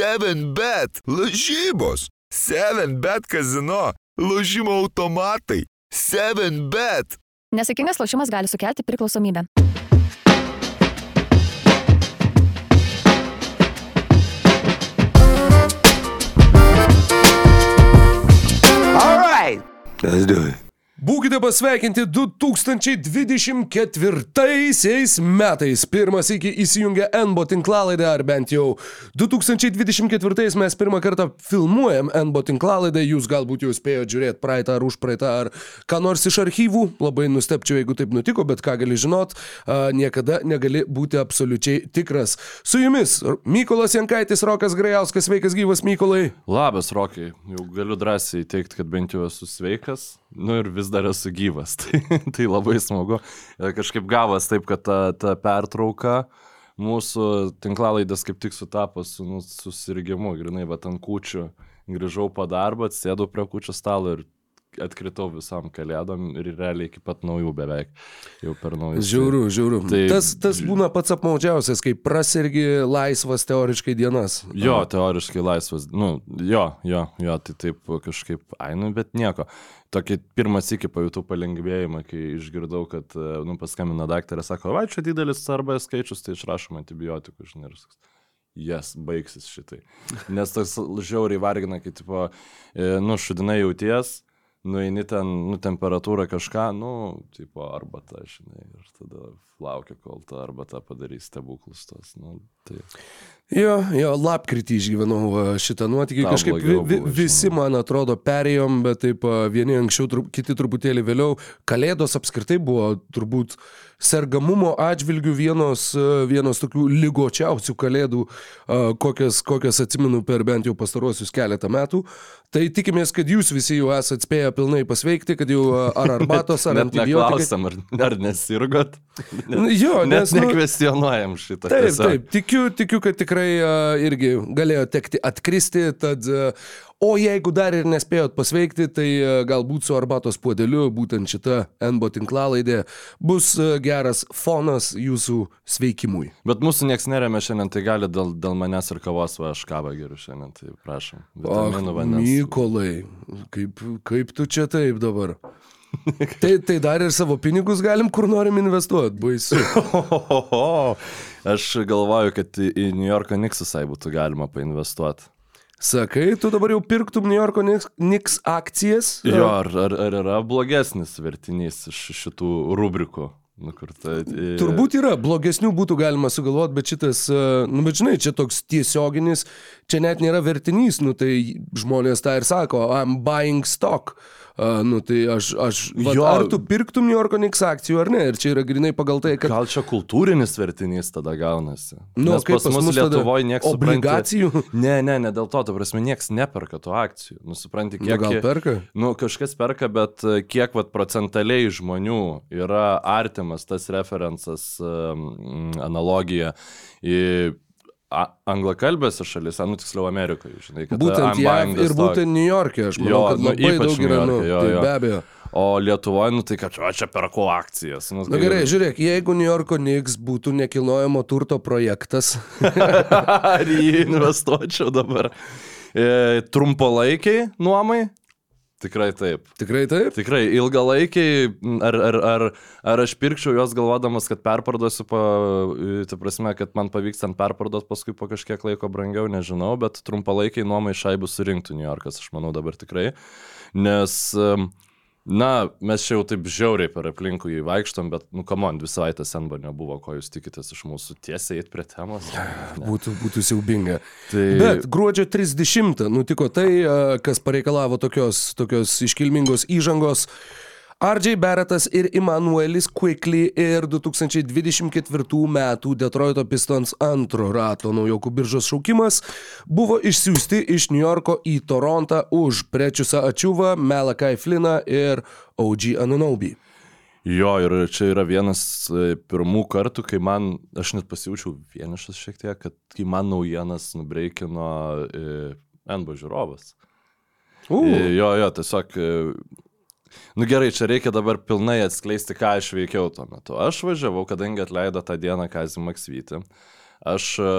7bet. Lažybos. 7bet kazino. Lošimo automatai. 7bet. Nesėkmingas lošimas gali sukelti priklausomybę. All right. Let's do it. Būkite pasveikinti 2024 metais. Pirmas iki įsijungia NBO tinklalaidę, ar bent jau 2024 mes pirmą kartą filmuojam NBO tinklalaidę. Jūs galbūt jau spėjote žiūrėti praeitą ar užpraeitą ar ką nors iš archyvų. Labai nustepčiau, jeigu taip nutiko, bet ką gali žinot, niekada negali būti absoliučiai tikras. Su jumis Mykolas Jankaitis, Rokas Grajauskas, sveikas gyvas Mykolai. Labas, Rokai, jau galiu drąsiai teikti, kad bent jau esu sveikas, nu ir vis dar esu gyvas, tai, tai labai smagu. Ir kažkaip gavas taip, kad ta, ta pertrauka mūsų tinklalaidės kaip tik sutapo su nu, susirgymu, grinai, bet ant kučių grįžau po darbą, sėdau prie kučių stalo ir atkritau visam kalėdom ir realiai iki pat naujų beveik, jau per naujus. Žiauru, žiauru. Tai- tas, tas būna pats apmaudžiausias, kai prasirgi laisvas teoriškai dienas. Jo, teoriškai laisvas. Nu, jo, jo, jo, tai taip kažkaip, ai, nu, bet nieko. Tokį pirmas iki pajutau palengvėjimą, kai išgirdau, kad, e, nu, paskambino daktarė, sako, va, čia didelis CRB skaičius, tai išrašom antibiotikų, žinai, ir sakas, jas baigsis šitai. Nes tas žiauriai vargina, kai, tipo, e, nu, šudinai jauties, nueini ten, nu, temperatūra kažką, nu, tipo, arbata, žinai, ir tada laukia, kol ta arbata padarys stebuklus tos, nu, tai. Jo, jo, lapkritį išgyvenau šitą nuotykį. Tau Kažkaip vi, vi, visi, man atrodo, perėjom, bet taip vieni anksčiau, tru, kiti truputėlį vėliau. Kalėdos apskritai buvo turbūt sergamumo atžvilgių vienos, a, vienos tokių lygočiausių kalėdų, kokias, kokias atsimenu per bent jau pastarosius keletą metų. Tai tikimės, kad jūs visi jau esate spėję pilnai pasveikti, kad jau ar arbatos, ar Net antibiotikai. neklausam, ar, ar nesirgot. Nu, jo, Net nes, nu- nekvestionuojam šitą. Taip, tiesiog. taip, tikiu, tikiu, kad tikrai uh, irgi galėjo tekti atkristi, tad, uh, o jeigu dar ir nespėjot pasveikti, tai uh, galbūt su arbatos puodeliu, būtent šita NBO tinklalaidė, bus geras fonas jūsų sveikimui. Bet mūsų nieks neremia šiandien, tai gali dėl, dėl manęs ir kavos, va aš kavą geriu šiandien, tai prašom. Vitaminų vandens. Mykolai, kaip, kaip tu čia taip dabar? tai, tai dar ir savo pinigus galim kur norim investuoti, baisu. Aš galvoju, kad į New Yorko Nixusai būtų galima painvestuoti. Sakai, tu dabar jau pirktum New Yorko Knicks- Knicks akcijas? Jo, ar, ar, ar yra blogesnis vertinys iš šitų rubrikų? Nu, kur ta, e, Turbūt yra, blogesnių būtų galima sugalvoti, bet šitas, e, nu bet žinai, čia toks tiesioginis, čia net nėra vertinys, nu tai žmonės tą ir sako, I'm buying stock. Uh, nu tai aš, aš vat, Jo. ar tu pirktum New Yorko Knicks akcijų ar ne, ir čia yra grinai pagal tai, kad... Gal čia kultūrinis vertinys tada gaunasi? Nu, Nes kaip pas mus Lietuvoje niekas Obligacijų? Ne, ne, ne dėl to, ta prasme, niekas neperka tų akcijų. Nu, supranti, Nu, kiek... gal perka? Nu, kažkas perka, bet e, kiek vat, procentaliai žmonių yra artimas tas referencas, um, analogija į a- anglakalbėse šalise, nu tiksliau Amerikoje, žinai, kad Būtent JAV ir būtent New York'e, aš manau, Jo, kad nu, labai daug yra, nu, jo, tai jo. be abejo. O Lietuvoje, nu tai kad o, čia perku akcijas. Nu, Na tai- gerai, žiūrėk, jeigu New Yorko Knicks būtų nekilnojamo turto projektas, Ar jį investuočiau dabar? E, trumpalaikiai nuomai? Tikrai taip. tikrai taip? Tikrai ilgalaikiai, ar, ar, ar, ar aš pirkčiau juos galvodamas, kad perparduosiu, pa, e, ta prasme, kad man pavyks ten perparduoti paskui po kažkiek laiko brangiau, nežinau, bet trumpalaikiai nuomai šaibų surinktų New Yorkas, aš manau dabar tikrai. Nes, em, na, mes čia jau taip žiauriai per aplinkų jį vaikštom, bet, nu, kamon, dvi savaitės senba nebuvo, ko jūs tikitės iš mūsų tiesiai eit prie temos. Ne. Būtų, būtų siaubinga. Tai Bet gruodžio 30 nutiko tai, kas pareikalavo tokios, tokios iškilmingos įžangos. RJ Barrettas ir Emanuelis Quickly ir 2024 metų Detroito Pistons antro rato naujokų biržos šaukimas buvo išsiųsti iš New Yorko į Torontą už Prečiusą Ačiuvą, Melakai Fliną ir OG Anunobi. Jo, ir čia yra vienas e, pirmų kartų, kai man, aš net pasijaučiau vienišas šiek tiek, kad kai man naujienas nubreikino e, NB žiūrovas. U, E, Jo, jo, tiesiog. Nu gerai, čia reikia dabar pilnai atskleisti, ką aš veikiau tuo metu. Aš važiavau, kadangi atleido tą dieną Kazį Maksvitį. Aš e,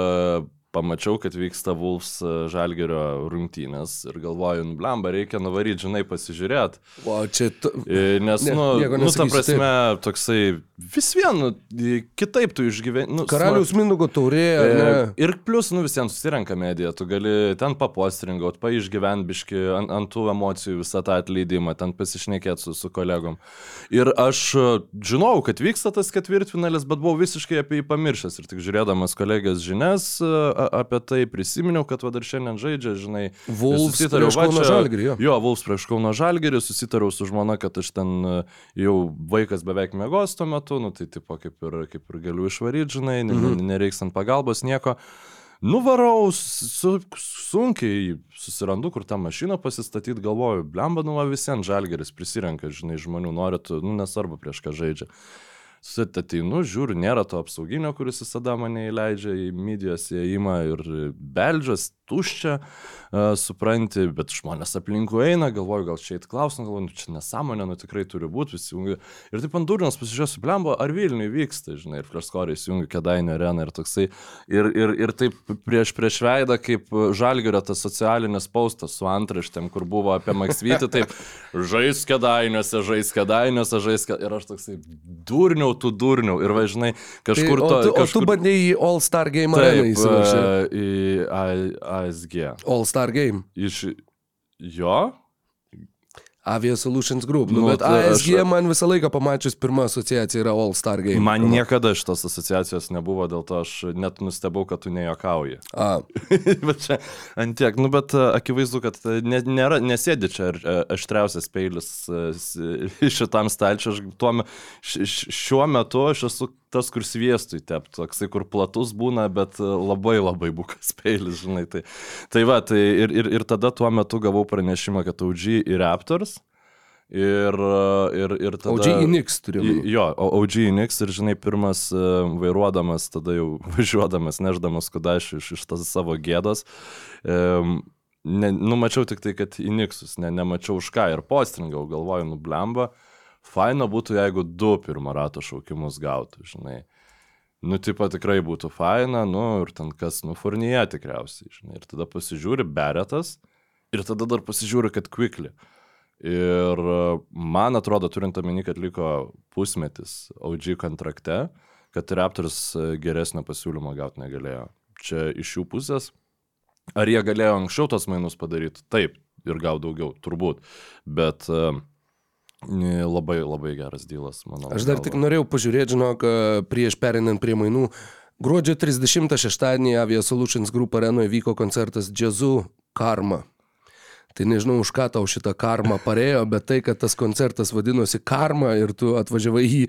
pamačiau, kad vyksta Vulfs e, Žalgerio rungtynės ir galvoju, nu, blemba, reikia nuvaryti, žinai, pasižiūrėti. O čia... Tu... E, Nes, Ne, nu, nu, ta prasme, toksai vis vien, nu, kitaip tu išgyveni. Nu, Karaliaus Mindugo taurė, E, ne? Ir plus, nu visiems susirenka medija, tu gali ten papostringaut, paišgyvenbiški ant, ant tų emocijų visą tą atleidimą, ten pasišnekėti su, su kolegom. Ir aš e, žinau, kad vyksta tas ketvirtfinalis, bet buvau visiškai apie jį pamiršęs ir tik žiūrėdamas kolegės žinias apie tai prisiminiau, kad va dar šiandien žaidžia, žinai. susitariau, prieš Kauno Žalgirį, jo. Jo, Vulfs prieš Kauno Žalgirį, susitariau su žmona, kad aš ten e, jau vaikas beveik mėgos tuo metu, nu tai tipo kaip ir, kaip ir galiu išvaryti, žinai, Mhm. ne, nereiks ant pagalbos nieko. Nuvarau, su, sunkiai susirandu, kur tą mašiną pasistatyti, galvoju, blemba, nu visiems žalgeris prisirenka, žinai, žmonių norit, nu nesvarbu prieš ką žaidžia. Susitateinu, žiūriu, nėra to apsauginio, kuris visada mane įleidžia į midijos įėjimą ir beldžias, tuščia, uh, supranti, bet žmonės aplinkui eina, galvoju, gal čia eit klausimą, galvoju, nu, čia nesąmonė, nu tikrai turi būti, visi jungia. Ir taip ant durnos pasižiūrėsiu, blembo, ar Vilniui vyksta, žinai, ir fleškoriai įsijungia Kedainio areną ir toksai. Ir, ir, ir taip prieš, prieš veidą, kaip žalgerio tas socialinis paustas su antraštėm, kur buvo apie Maksvytį, taip, žais Kedainiuose, žais Kedainiuose, žais Kedainiuose. Ir aš toksai durniau, tu durniau. Ir važinai, Tai, kažkur o, to... tu, o tu kažkur... bandėjai į All Star Game areną Taip, ASG. All Star Game. Iš jo? Avia Solutions Group. Nu, Nu, bet tai aš- ASG man visą laiką pamačius pirmą asociacija yra All Star Game. Man niekada šitos asociacijos nebuvo, dėl to aš net nustebau, kad tu nejokauji. A, bet čia antiek, nu bet akivaizdu, kad ne, nėra, nesėdi čia aštriausias peilis šitam stalčiui. Tuo šiuo metu aš esu tas, kur sviestui tept, toksai, kur platus būna, bet e, labai labai bukas peilis, žinai. Tai, tai va, tai ir, ir, ir tada tuo metu gavau pranešimą, kad OG ir Raptors. Ir, e, ir, ir tada... OG Inix. I- Jo, OG Nix ir žinai, pirmas e, vairuodamas, tada jau važiuodamas, neždamas kudašių iš, iš tas savo gėdos. Um, ne, numačiau tik tai, kad į Nixus, ne, nemačiau už ką ir postringau, galvoju, nublemba. Faina būtų, jeigu du pirmo rato šaukimus gautų, žinai. Nu, tipo tikrai būtų faina, nu, ir ten kas, nu, furnyje tikriausiai, žinai. Ir tada pasižiūri beretas, ir tada dar pasižiūri, kad quickly. Ir man atrodo, turint omeny, kad liko pusmetis OG kontrakte, kad Raptors e, geresnio pasiūlymo gauti negalėjo. Čia iš jų pusės. Ar jie galėjo anksčiau tos mainus padaryti? Taip, ir gauti daugiau, turbūt. Bet e, labai, labai geras dylas, manau. Aš dar tik norėjau pažiūrėti, žinok, prieš perinant prie mainų. Gruodžio 30 šeštadienį Avia Solutions Group arenoje vyko koncertas Džiazu Karma. Tai nežinau, už ką tau šitą karmą parėjo, bet tai, kad tas koncertas vadinosi Karma ir tu atvažiavai jį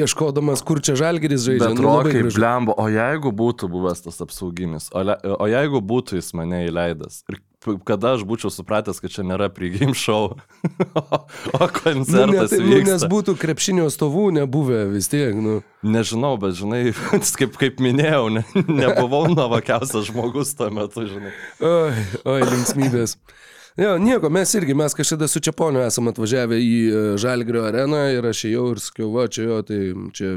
ieškodamas, kur čia žalgeris žaidžia. Bet nu, rokai, blembo, o jeigu būtų buvęs tas apsauginis, o, le, o jeigu būtų jis mane įleidęs ir kada aš būčiau supratęs, kad čia nėra pregame show, o, Nu, koncertas tai, nu, nes būtų krepšinio stovų nebuvę vis tiek. Nu. Nežinau, bet žinai, kaip, kaip minėjau, ne, nebuvau nuovakiausias žmogus tuo metu, žinai. Oi, oi, linksmybės. Jo, nieko, mes irgi, mes kažkada su Čiaponiu esame atvažiavę į e, Žalgrio areną ir aš ėjau ir sakiau, va, čia jo, tai čia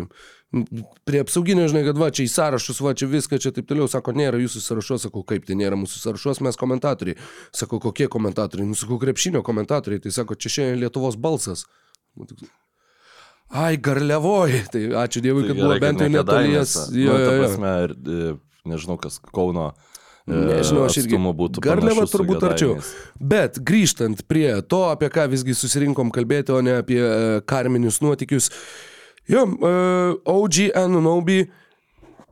prie apsauginio, žinai, kad va, čia į sąrašus, va, čia viską, čia taip toliau, sako, nėra jūsų sąrašos, sakau, kaip tai nėra mūsų sąrašos, mes komentatoriai. Sako, kokie komentatoriai, nu, sakau, krepšinio komentatoriai, tai sako, čia šiandien Lietuvos balsas. Nu, Ai, garliavoji, tai ačiū Dievui, kad buvo bent jau netolies. Jo, Jo, nu, jo, jo. prasme, ir, e, nežinau, kas Kauno. e, Nežinau, aš irgi. Garliava turbūt arčiau. Bet grįžtant prie to, apie ką visgi susirinkom kalbėti, o ne apie e, karminius nuotykius. Jo, uh, OG Anunobi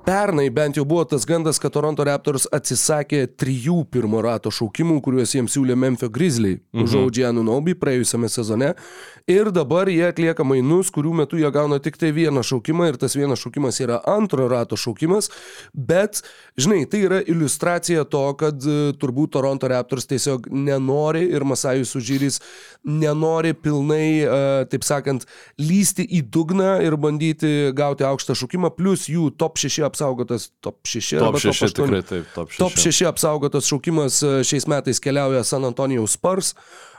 pernai bent jau buvo tas gandas, kad Toronto Raptors atsisakė trijų pirmo rato šaukimų, kuriuos jiems siūlė Memphis Grizzly mhm. už OG Anunobi praėjusiame sezone. Ir dabar jie atlieka mainus, kurių metu jie gauna tik tai vieną šaukimą ir tas vienas šaukimas yra antro rato šaukimas. Bet, žinai, tai yra iliustracija to, kad e, turbūt Toronto Raptors tiesiog nenori ir Masajus Užyris nenori pilnai, e, taip sakant, lysti į dugną ir bandyti gauti aukštą šaukimą, plus jų top 6 apsaugotas, top 6 Top arba 6 top 8. tikrai taip, top 6. Top 6 apsaugotas šaukimas e, šiais metais keliauja San Antonijaus Spurs.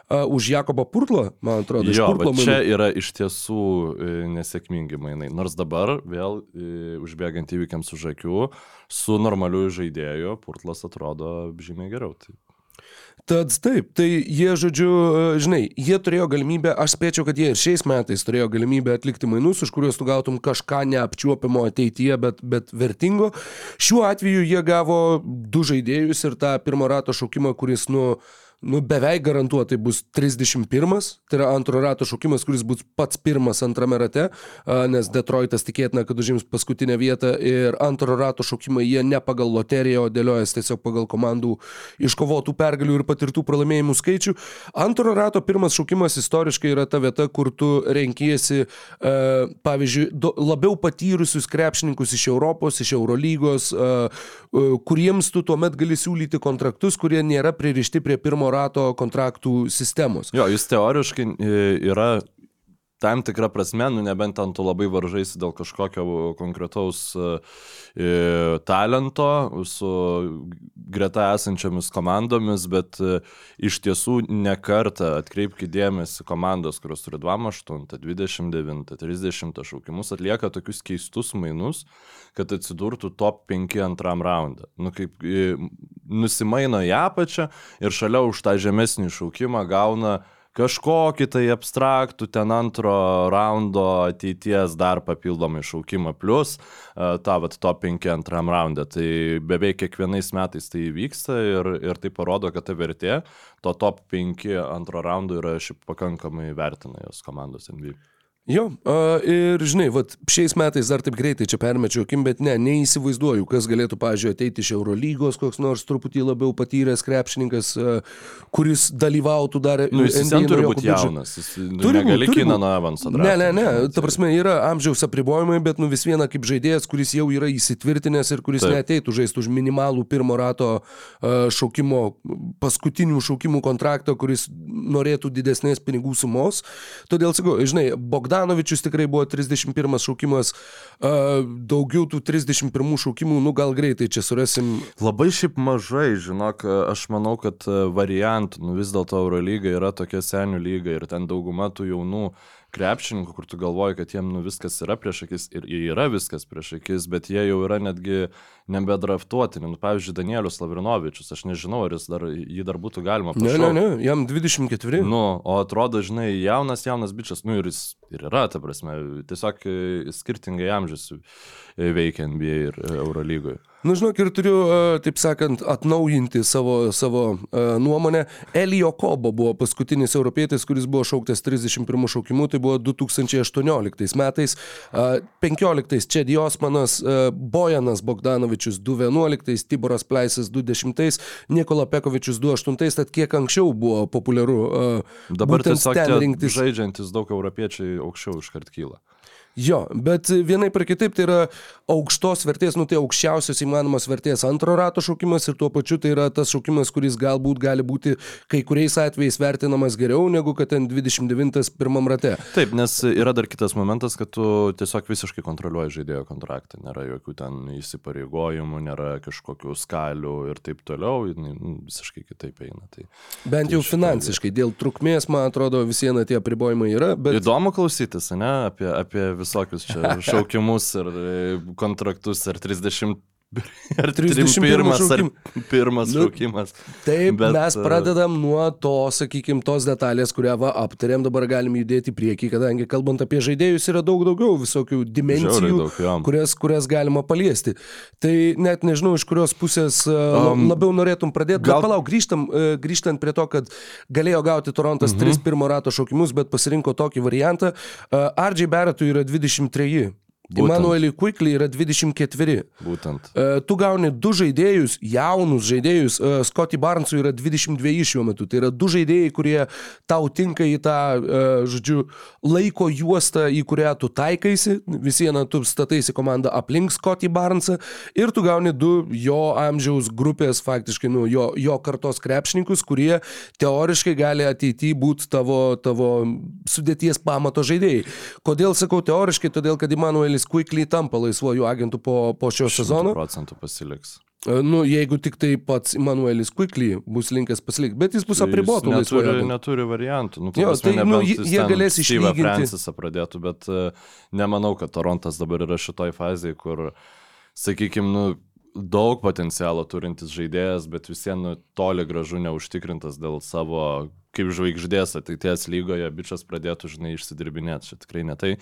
uh, už Jakobo Purtlą, man atrodo. iš Jo, Purtlo bet čia yra iš tiesų e, nesėkmingi mainai. Nors dabar vėl e, užbėgant įvykiams už akių, su normaliu žaidėju Purtlas atrodo žymiai geriau. Tai Tad taip, tai jie, žodžiu, e, žinai, jie turėjo galimybę, aš spėčiau, kad jie ir šiais metais turėjo galimybę atlikti mainus, už kuriuos tu gautum kažką neapčiuopimo ateityje, bet, bet vertingo. Šiuo atveju jie gavo du žaidėjus ir tą pirmo rato šaukimą, kuris, nu, nu, beveik garantuotai bus 31, tai yra antro rato šaukimas, kuris bus pats pirmas antrame rate, nes Detroitas tikėtina, kad užims paskutinę vietą ir antro rato šaukimai jie ne pagal loteriją, o dėliojas tiesiog pagal komandų iškovotų pergalių ir patirtų pralaimėjimų skaičių. Antro rato pirmas šaukimas istoriškai yra ta vieta, kur tu renkiesi, pavyzdžiui, labiau patyrusius krepšininkus iš Europos, iš Eurolygos, kuriems tu tuomet gali siūlyti kontraktus, kurie nėra pririšti prie pirmo rato kontraktų sistemos. Jo, jis teoriškai e, yra tam tikrą prasme, nu nebent ten tu labai varžaisi dėl kažkokio konkretaus e, talento su greta esančiomis komandomis, bet e, iš tiesų nekarta atkreipkite dėmesį komandos, kurios turi 28, 29, 30 šaukimus, atlieka tokius keistus mainus, kad atsidurtų top 5 antram raundą. Nu, kaip e, nusimaino į apačią ir šalia už tą žemesnį šaukimą gauna kažkokį tai abstraktų ten antro raundo ateities dar papildomai šaukimą, plus uh, tą vat top 5 antram raundą. Tai beveik kiekvienais metais tai vyksta ir, ir tai parodo, kad ta vertė to top 5 antro raundo yra šiaip pakankamai vertina jos komandos NBA. Jo, a, ir žinai, vat, šiais metais dar taip greitai čia permečiau akim, bet ne, neįsivaizduoju, kas galėtų, pažiūrėjau, ateiti iš Eurolygos, koks nors truputį labiau patyręs krepšininkas, a, kuris dalyvautų dar Nu, jis vien turi būti jaunas. Jis Turi turi būt, negali turi Kino būt. Evansą Ne, ne, ne, ta prasme yra amžiaus apribojimai, bet nu vis viena kaip žaidėjas, kuris jau yra įsitvirtinęs ir kuris Taip. neteitų žaisti už minimalų pirmo rato uh, šaukimo, paskutinių šaukimų kontraktą, kuris norėtų didesnės pinigų sumos. Todėl sakau, žinai, Bogdanovičius tikrai buvo 31 šaukimas, daugiau tų 31 šaukimų, nu gal greitai čia surasim. Labai šiaip mažai, žinok, aš manau, kad variantų, nu vis dėlto Eurolyga yra tokia senių lyga ir ten dauguma tų jaunų krepšininkų, kur tu galvoji, kad jiem nu viskas yra prieš akis ir yra viskas prieš akis, bet jie jau yra netgi nebedraftuotini. Nu, pavyzdžiui, Danielius Lavrinovičius, aš nežinau, ar dar, jį dar būtų galima Ne, pašaukti. ne, ne, jam 24. Nu, o atrodo, žinai, jaunas, jaunas bičias, nu ir jis ir yra, ta prasme, tiesiog e, skirtingai amžius e, veikia NBA ir e, Eurolygoje. Nu, žinok, ir turiu, e, taip sakant, atnaujinti savo, savo e, nuomonę. Elio Kobo buvo paskutinis europietis, kuris buvo šauktas 31 šaukimu, tai buvo 2018 metais. E, 15 Čedi Osmanas, e, Bojanas Bogdanovičius 211, Tiboras Pleisas 20, Nikola Pekovičius 28, tad kiek anksčiau buvo populiaru e, Dabar tiesiog rinktis. žaidžiantis daug europiečiai aukščiau iškart kyla. Jo, bet vienai per kitaip tai yra aukštos vertės, nu tai aukščiausios įmanomos vertės antro rato šaukimas ir tuo pačiu tai yra tas šaukimas, kuris galbūt gali būti kai kuriais atvejais vertinamas geriau negu kad ten 29 pirmam rate. Taip, nes yra dar kitas momentas, kad tu tiesiog visiškai kontroliuoji žaidėjo kontraktą. Nėra jokių ten įsipareigojimų, nėra kažkokių skalių ir taip toliau. nu, Visiškai kitaip eina. Tai Bent jau Tai šitoj finansiškai, dėl trukmės, man atrodo, vis viena tie apribojimai yra, bet... Įdomu klausytis, ne, apie, apie visokius čia šaukimus ir e, kontraktus, ar 30. Ar 31 31 ar pirmas Nu, šaukimas. Taip, Bet, mes e, pradedam nuo to, sakykime, tos detalės, kurią va aptarėm, dabar galim judėti į priekį, kadangi kalbant apie žaidėjus yra daug daugiau visokių dimensijų, daug, kurias, kurias galima paliesti. Tai net nežinau, iš kurios pusės um, labiau norėtum pradėti. Gal... palauk, grįžtam, e, grįžtant prie to, kad galėjo gauti Torontas mhm. 3 pirmo rato šaukimus, bet pasirinko tokį variantą. Ardžiai Beretui yra 23. Emanueliui Quickly yra 24. Būtent. E, Tu gauni du žaidėjus, jaunus žaidėjus. e, Scotty Barnesui yra 22 šiuo metu. Tai yra du žaidėjai, kurie tau tinka į tą, e, žodžiu, laiko juostą, į kurią tu taikaisi. Vis viena tu stataisi komandą aplink Scotty Barnesą ir tu gauni du jo amžiaus grupės, faktiškai, nu, jo, jo kartos krepšininkus, kurie teoriškai gali ateityje būti tavo, tavo sudėties pamato žaidėjai. Kodėl sakau teoriškai? Todėl, kad Emanuelis Quickly tampa laisvuoju agentu po, po šio sezono. 100 procentų pasiliks. E, Nu, jeigu tik tai pats Emanuelis Quickly bus linkęs pasilikti, bet jis bus Tai apribotų laisvoje. neturi, agentūroje. neturi variantų. Nu, Jo, prasme, tai, nu, jie- galės išlyginti. Francisą pradėtų, bet e, nemanau, kad Torontas dabar yra šitoj fazėje, kur, sakykime, nu, daug potencialo turintis žaidėjas, bet vis vien nu, toli gražu neužtikrintas dėl savo kaip žvaigždės ateities lygoje, bičias pradėtų, žinai, išsidirbinėti. Čia tikrai ne tai.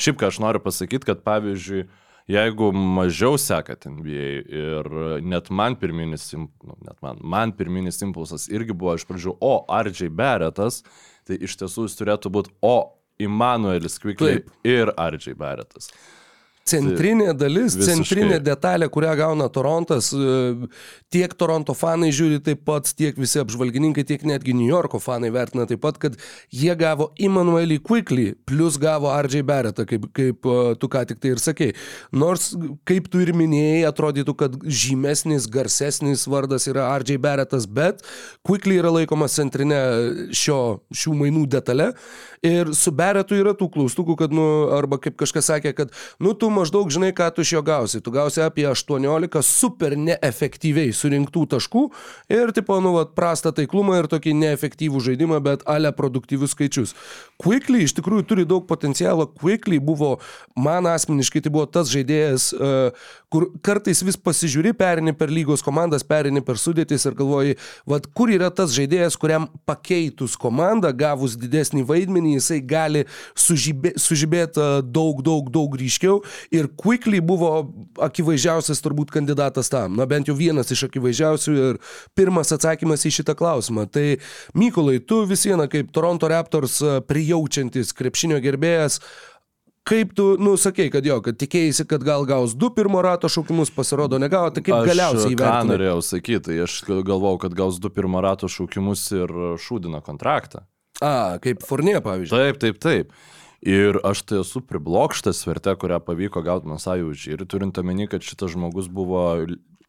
Šiaip ką aš noriu pasakyti, kad pavyzdžiui, jeigu mažiau sekat NBA ir net man pirminis, nu, net man, man pirminis impulsas irgi buvo iš pradžių, o RJ Barrettas, tai iš tiesų jis turėtų būti o Immanuelis Taip. ir RJ Barrettas. Centrinė dalis, Visiškai. centrinė detalė, kurią gauna Torontas, e, tiek Toronto fanai žiūri taip pat, tiek visi apžvalgininkai, tiek netgi New Yorko fanai vertina taip pat, kad jie gavo Immanuelį Quickly, plus gavo RJ Barrettą, kaip, kaip e, tu ką tik tai ir sakei. Nors, kaip tu ir minėjai, atrodytų, kad žymesnis, garsesnis vardas yra RJ Barrettas, bet Quickly yra laikomas centrinė šio, šių mainų detalė. Ir su Barrettu yra tų klaustukų, kad, nu, arba kaip kažkas sakė, kad, nu, tu maždaug žinai, ką tu iš jo gausi. Tu gausi apie 18 super neefektyviai surinktų taškų ir, tipo, nu, vat, prastą taiklumą ir tokį neefektyvų žaidimą, bet ale produktyvius skaičius. Quickly iš tikrųjų turi daug potencialo. Quickly buvo, man asmeniškai, tai buvo tas žaidėjas, e, kur kartais vis pasižiūri, perini per lygos komandas, perini per sudėtis ir galvoji, vad, kur yra tas žaidėjas, kuriam pakeitus komandą, gavus didesnį vaidmenį, jisai gali sužibė, sužibėti e, daug, daug, daug ryškiau. Ir Quickly buvo akivaizdžiausias turbūt kandidatas tam. Na bent jau vienas iš akivaizdžiausių ir pirmas atsakymas į šitą klausimą. Tai Mykolai, tu vis viena kaip Toronto Raptors e, prijaučiantis krepšinio gerbėjas, Kaip tu, nu, sakei, kad jo, kad tikėjai, kad gal gaus du pirmo rato šaukimus, pasirodo negavo, tai kaip Aš galiausiai Ką įvertinai? norėjau sakyti, tai aš galvojau, kad gaus du pirmo rato šaukimus ir šūdina kontraktą. A, kaip Fornė, pavyzdžiui. Taip, taip, taip. Ir aš tai esu priblokštas vertę, kurią pavyko gauti Masajūčiai. Ir turint omeny, kad šitas žmogus buvo,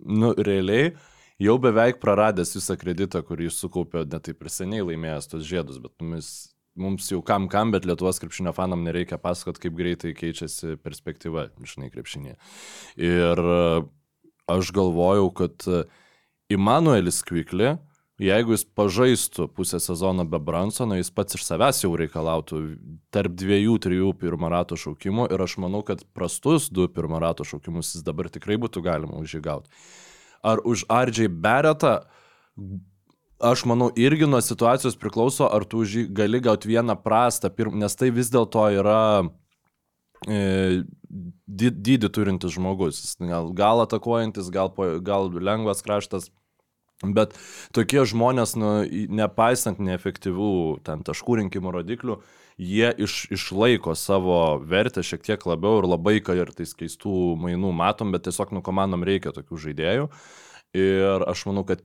nu, realiai jau beveik praradęs visą kreditą, kurį jis sukaupė, net taip ir seniai laimėjęs tos žiedus, bet mes, mums jau kam kam, bet Lietuvos krepšinio fanam nereikia pasakot, kaip greitai keičiasi perspektyva, žinai, krepšinėje. Ir e, aš galvojau, kad Immanuelis Kvikli, jeigu jis pažaistų pusę sezono be Bransono, jis pats iš savęs jau reikalautų tarp dviejų, trijų pirmo rato šaukimų ir aš manau, kad prastus du pirmo rato šaukimus jis dabar tikrai būtų galima už jį gauti. Ar už RJ Barrettą, aš manau, irgi nuo situacijos priklauso, ar tu jį gali gauti vieną prastą, pirm... nes tai vis dėlto yra e, dydį turintis žmogus. Gal, gal atakuojantis, gal, gal lengvas kraštas. Bet tokie žmonės, nu, nepaisant neefektyvių ten taškų rinkimo rodiklių, jie iš, išlaiko savo vertę šiek tiek labiau ir labai kartais keistų mainų matom, bet tiesiog nu komandom reikia tokių žaidėjų. Ir aš manau, kad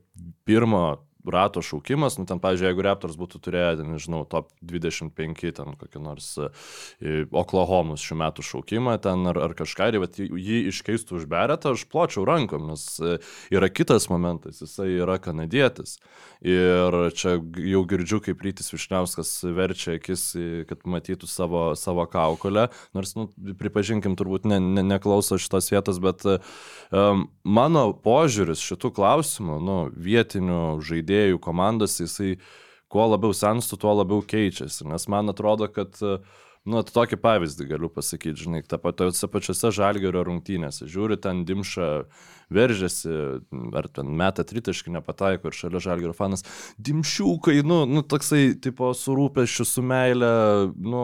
pirmo rato šaukimas, nu ten, pavyzdžiui, jeigu Raptors būtų turėję, nežinau, top 25, ten kokį nors e, Oklahomus šių metų šaukimą, ten ar, ar kažką, ir vat jį iškeistų už beretą, aš pločiau rankom, nes e, yra kitas momentas, jisai yra kanadietis. Ir čia jau girdžiu, kaip Rytis Višniauskas verčia akis, kad matytų savo, savo kaukolę, nors, nu, pripažinkim, turbūt ne, ne, neklauso šitos vietos, bet um, mano požiūris šitų klausimų, nu, vietinių žaidėjų komandos, jisai kuo labiau senstu, tuo labiau keičiasi. Nes man atrodo, kad, nu, tokį pavyzdį galiu pasakyti, žinai, ta tose pačiose žalgerio rungtynėse. Žiūri, ten dimša veržiasi, ar ten meta tritaškį nepataiko ir šalia žalgerio fanas. Dimšiukai, nu, nu toksai, tipo, su rūpešiu, su meile, nu,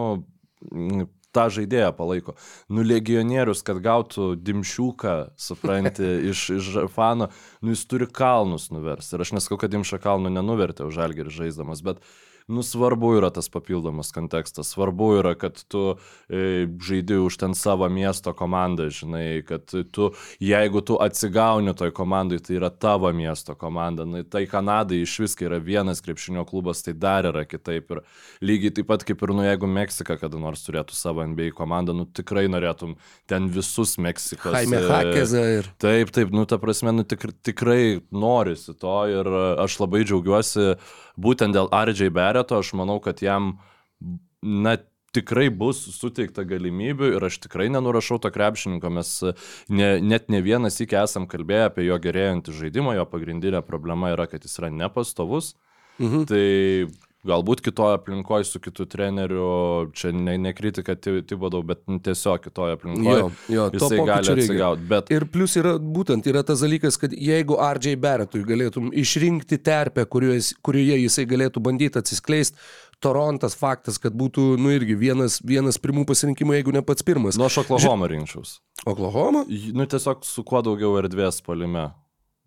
tą žaidėją palaiko. Nu, legionierius, kad gautų dimšiuką, supranti, iš, iš fano, nu, jis turi kalnus nuvers. Ir aš nesakau, kad dimša kalnų nenuvertė už žalgerį žaisdamas, bet nu, svarbu yra tas papildomas kontekstas, svarbu yra, kad tu e, žaidži už ten savo miesto komandą, žinai, kad tu, jeigu tu atsigauni toj komandai, tai yra tavo miesto komanda. Na, tai Kanadai iš viskai yra vienas krepšinio klubas, tai dar yra kitaip. Ir lygiai taip pat kaip ir, nu, jeigu Meksika kada nors turėtų savo NBA komandą, nu, tikrai norėtum ten visus Meksikos. Jaime e, Hakeza ir... Taip, taip, nu ta prasme, nu tik, tikrai norisi to ir aš labai džiaugiuosi būtent dėl RJ Bereto, aš manau, kad jam, na, tikrai bus suteikta galimybių ir aš tikrai nenurašau to krepšininko, mes ne, net ne vienas iki esam kalbėję apie jo gerėjantį žaidimą, jo pagrindinė problema yra, kad jis yra nepastovus. Mhm. Tai Galbūt kitoje aplinkoje su kitu treneriu, čia ne, ne kritika Tibodau, bet nu, tiesiog kitoje aplinkoje. Jo, jo, jisai gali atsigauti. Bet... Ir plus yra būtent yra tas dalykas, kad jeigu RJ Barrettui galėtum išrinkti terpę, kurioje, kurioje jisai galėtų bandyti atsiskleisti, Torontas faktas, kad būtų, nu irgi vienas, vienas pirmų pasirinkimų, jeigu ne pats pirmas. Nu, aš Oklahoma rinkčiaus. Oklahoma? Nu, tiesiog su kuo daugiau erdvės palime.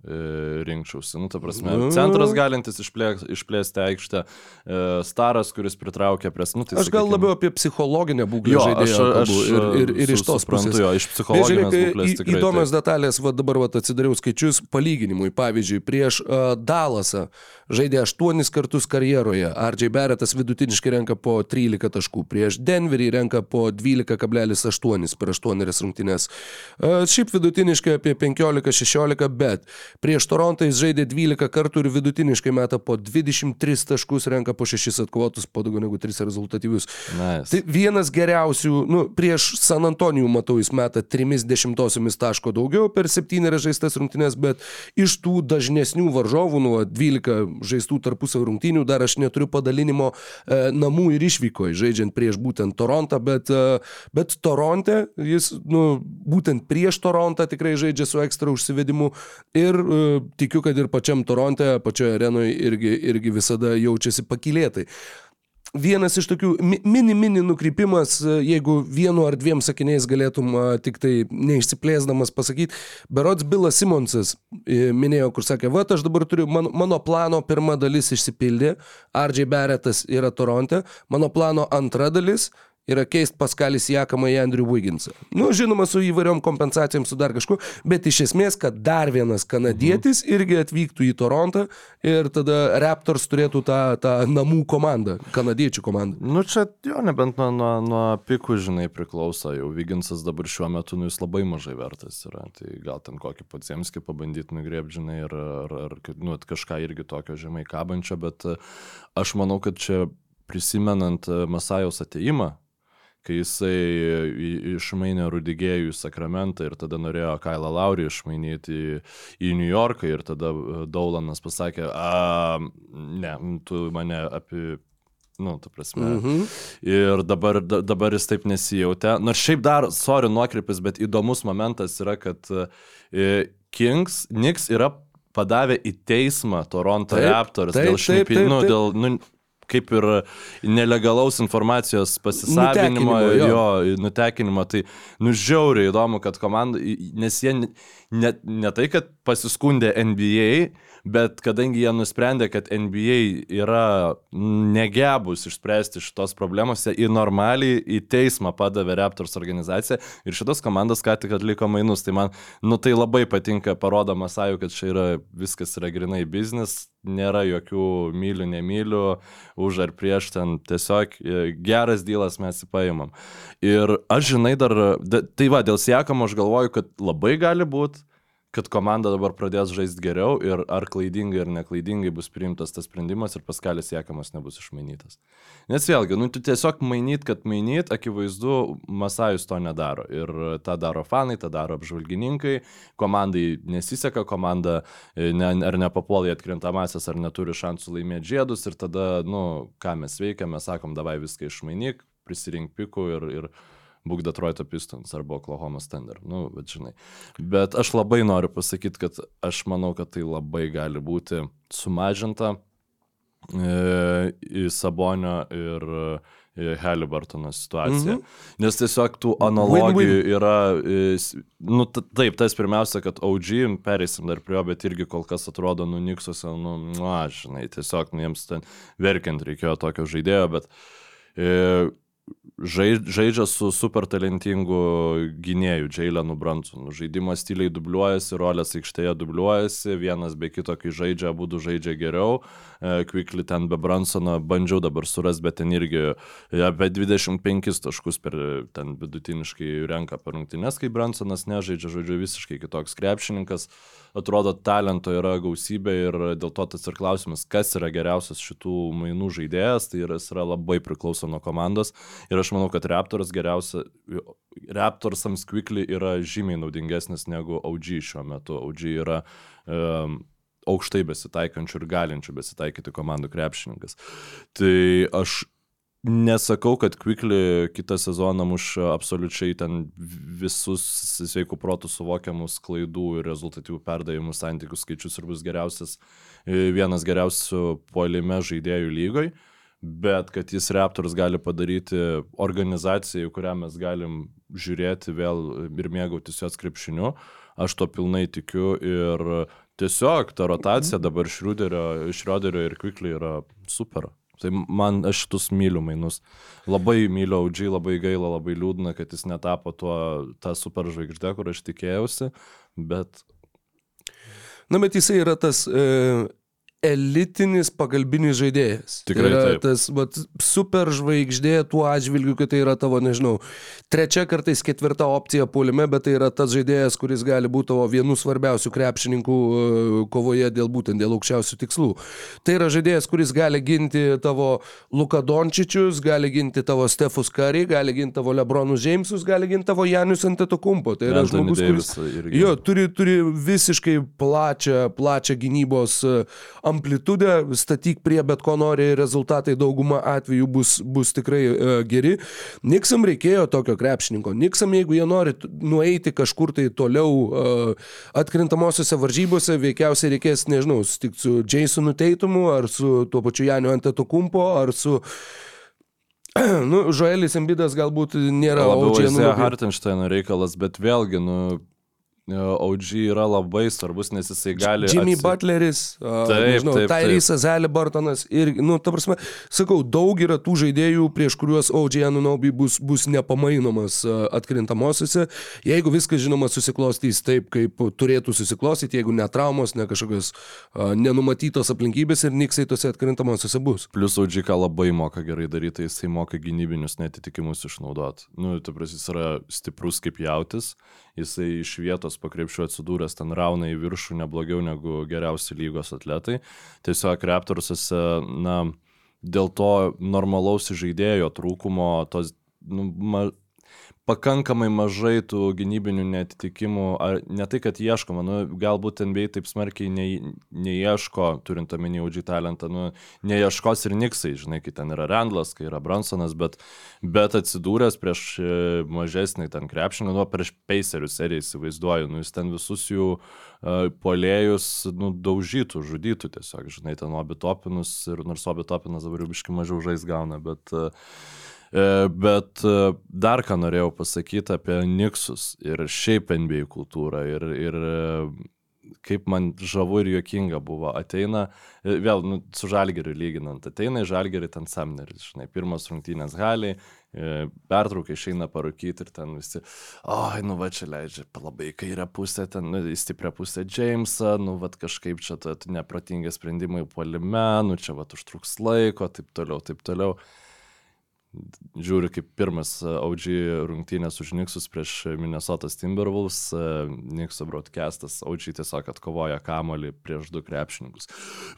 E, rinkčiausi. Nu, ta prasme, nu. centras galintis išplės, išplėsti aikštę, e, staras, kuris pritraukia prie... Nu, tai, aš gal labiau apie psichologinę būklę jo, žaidėjo. Aš, aš, ir, ir, ir iš tos pusės. Jo, iš psichologinės Bežiūrėk, būklės tikrai. Įdomios taip. detalės, va dabar va atsidariau skaičius palyginimui. Pavyzdžiui, prieš uh, Dalasą žaidė 8 kartus karjeroje. RJ Barrettas vidutiniškai renka po 13 taškų. Prieš Denverį renka po 12,8 per 8 rungtynes. Uh, šiaip vidutiniškai apie 15-16, bet Prieš Torontą jis žaidė 12 kartų ir vidutiniškai meta po 23 taškus, renka po 6 atkovotus, po daugiau negu 3 rezultatyvius. Nice. Tai vienas geriausių, nu, prieš San Antonijų matau, jis meta 30 taško daugiau per 7 žaistas rungtynės, bet iš tų dažnesnių varžovų, nuo 12 žaistų tarpusavio rungtynių, dar aš neturiu padalinimo e, namų ir išvykoje, žaidžiant prieš būtent Torontą, bet, e, bet Toronte jis, nu, būtent prieš Torontą tikrai žaidžia su ekstra užsivedimu ir E, tikiu, kad ir pačiam Toronte, pačioje arenoje irgi, irgi visada jaučiasi pakilėtai. Vienas iš tokių mini-mini nukrypimas, e, jeigu vienu ar dviem sakiniais galėtum tik tai neišsiplėsdamas pasakyti, berots Bilas Simonsas e, minėjo, kur sakė, va, aš dabar turiu, mano, mano plano pirma dalis išsipildė, RJ Barrettas yra Toronte, mano plano antra dalis yra keist Paskalis Jakamą į Andrew Wigginsą. Nu, žinoma, su įvairiom kompensacijom, su dar kažkuo, bet iš esmės, kad dar vienas kanadietis mhm. irgi atvyktų į Torontą ir tada Raptors turėtų tą, tą namų komandą, kanadiečių komandą. Nu, čia jo, nebent nuo, nuo, nuo pikų, žinai, priklauso, jau Wigginsas dabar šiuo metu, nu, jis labai mažai vertas yra, tai gal ten kokį Paciemskį pabandyti nugriebti, žinai, ar, ar, nu, kažką irgi tokio žemai kabančio, bet aš manau, kad čia prisimenant Masajos ateimą, kai jisai išmainė Rudigėjų į Sakramentą ir tada norėjo Kailą Laurį išmainyti į, į New Yorką ir tada e, Daulanas pasakė, a, ne, tu mane apie Nu, ta prasme. Mm -hmm. Ir dabar, da, dabar jis taip nesijautė. Nors šiaip dar, sorry, nuokrypis, bet įdomus momentas yra, kad e, Kings, Knicks yra padavę į teismą Toronto taip, Raptors taip, dėl šnipinimo, nu, dėl, nu, kaip ir nelegalaus informacijos pasisavinimo, nutekinimo, jo. jo, nutekinimo. Tai nužiauriai įdomu, kad komanda, nes jie ne, ne tai, kad pasiskundė NBA, bet kadangi jie nusprendė, kad NBA yra negebus išspręsti šitos problemos, į normaliai į teismą padavė Raptors organizaciją ir šitos komandos ką tik atliko mainus. Tai man, nu tai labai patinka, parodo Masaju, kad čia yra viskas yra grinai biznis, nėra jokių mylių, nemylių, už ar prieš ten tiesiog e, geras dylas mes įpaimam. Ir aš žinai dar, tai va, dėl siekamo aš galvoju, kad labai gali būti kad komanda dabar pradės žaisti geriau ir ar klaidingai ar neklaidingai bus priimtas tas sprendimas ir paskalis siekamas nebus išmainytas. Nes vėlgi, nu tu tiesiog mainyt, kad mainyt, akivaizdu, Masajus to nedaro. Ir tą daro fanai, tą daro apžvalgininkai, komandai nesiseka, komanda e, ne, ar nepapuola į atkrintamasias, ar neturi šansų laimėti žiedus ir tada, nu, ką mes veikiame, sakom, davai viską išmainyk, prisirink pikų ir, ir būk Detroito Pistons arba Oklahoma Thunder, nu, bet žinai. Bet aš labai noriu pasakyti, kad aš manau, kad tai labai gali būti sumažinta e, į Sabonio ir e, Halibartono situaciją. Mm -hmm. Nes tiesiog tų analogijų win, win. yra, e, nu taip, tas pirmiausia, kad OG, pereisim dar prie jo, bet irgi kol kas atrodo nuniksuose, nu, nu, aš, žinai, tiesiog nu, jiems ten verkiant reikėjo tokio žaidėjo, bet e, žaidžia su super talentingu gynėju, Jailenu Bransonu. Žaidimo stiliai dubliuojasi, rolės aikštėje dubliuojasi, vienas be kito, kai žaidžia, abu žaidžia geriau. Kvikli e, ten be Bransono bandžiau dabar surasti, bet ten irgi apie 25 taškus per ten vidutiniškai renka per rungtynes, kai Bransonas nežaidžia, žodžiu, visiškai kitoks krepšininkas. Atrodo, talento yra gausybė ir dėl to tas ir klausimas, kas yra geriausias šitų mainų žaidėjas, tai yra, yra labai priklauso nuo komandos. Ir aš manau, kad Raptors geriausia, Raptorsams Quickly yra žymiai naudingesnis negu OG šiuo metu. OG yra um, aukštai besitaikančių ir galinčių besitaikyti komandų krepšininkas. Tai aš nesakau, kad Quickly kitą sezoną muš absoliučiai ten visus sveikų protų suvokiamus klaidų ir rezultatyvų perdavimų santykių skaičius ir bus geriausias, vienas geriausių puolime žaidėjų lygoj. Bet kad jis Raptors gali padaryti organizaciją, į kurią mes galim žiūrėti vėl ir mėgautis jos krepšiniu, aš to pilnai tikiu ir tiesiog ta rotacija dabar Šrioderio, Šrioderio ir Quickly yra super. Tai man aš šitus myliu mainus. Labai myliu Audžiai, labai gaila, labai liūdna, kad jis netapo tuo, tą superžvaigždę, kur aš tikėjausi, bet... Na, bet jisai yra tas e, elitinis pagalbinis žaidėjas. Tikrai tai yra tas vat, super žvaigždė tuo atžvilgiu, kad tai yra tavo, nežinau, trečia kartais ketvirta opcija puolime, bet tai yra tas žaidėjas, kuris gali būti tavo vienu svarbiausių krepšininkų e, kovoje dėl būtent dėl aukščiausių tikslų. Tai yra žaidėjas, kuris gali ginti tavo Luka Dončičius, gali ginti tavo Stefus Kari, gali ginti tavo Lebronus Jamesus, gali ginti tavo Janius Antetokumpo. Tai yra Anthony žmogus, kuris... Davis irgi. Jo, turi, turi visiškai plačią, plačią gynybos e, amplitudę, statyk prie bet ko nori, rezultatai dauguma atvejų bus, bus tikrai uh, geri. Niksam reikėjo tokio krepšininko. Niksam, jeigu jie nori nueiti kažkur tai toliau uh, atkrintamosiose varžybose, veikiausiai reikės, nežinau, sutikti su Jasonu Teitumu, ar su tuo pačiu Janiu Antetokumpo, ar su... Nu, Žoelis Embidas galbūt nėra Labiau. Hartensteino reikalas, bet vėlgi, nu, OG yra labai svarbus, nes jisai gali... Jimmy atsi- Butleris, Taip, taip, nežinau, taip. Tyrysas Alibartonas ir, nu, ta prasme, sakau, daug yra tų žaidėjų, prieš kuriuos OG Anunobi bus, bus nepamainomas a, atkrintamosiose. Jeigu viskas, žinoma, susiklostys taip, kaip turėtų susiklostyti, jeigu ne traumos, ne kažkokios a, nenumatytos aplinkybės ir niksai tose atkrintamosiose bus. Plius OG ką labai moka gerai daryti, tai jisai moka gynybinius netitikimus išnaudoti. Nu, tu pras jis yra stiprus kaip jautis, jisai iš vietos pakrepšiu atsidūręs ten rauna į viršų neblogiau negu geriausi lygos atletai. Tiesiog Raptorsuose, na, dėl to normalaus žaidėjo trūkumo, tos, nu, ma, pakankamai mažai tų gynybinių netitikimų, ar ne tai, kad ieškoma, nu, galbūt NBA taip smarkiai ne, neieško, turint omeny audžiai talentą, nu, neieškos ir Niksai, žinai, kai ten yra Randlas, kai yra Bransonas, bet, bet atsidūręs prieš e, mažesnį ten krepšinį, nu, prieš Pacerių seriją įsivaizduoju, nu, jis ten visus jų uh, polėjus, nu, daužytų, žudytų tiesiog, žinai, ten obitopinus ir nors obitopinas dabar jau biškai mažiau žais gauna, bet uh, E, Bet e, dar ką norėjau pasakyti apie Niksus ir šiaip NBA kultūrą ir, ir e, kaip man žavu ir juokinga buvo. Ateina, e, vėl nu, su Žalgeriu lyginant, ateina į Žalgerį ten Samneris, žinai, pirmas rungtynės galiai, pertraukia išeina parūkyti ir ten visi, oi, nu va čia leidžia labai kairę pusę, ten nu, į stiprią pusę Jamesą, nu va kažkaip čia ta nepratingi sprendimai puolime, nu čia va užtruks laiko, taip toliau, taip toliau žiūri kaip pirmas OG rungtynės už Niksus prieš Minnesotas Timberwolves, Nikso broadcastas, OG tiesiog atkovoja kamolį prieš du krepšininkus.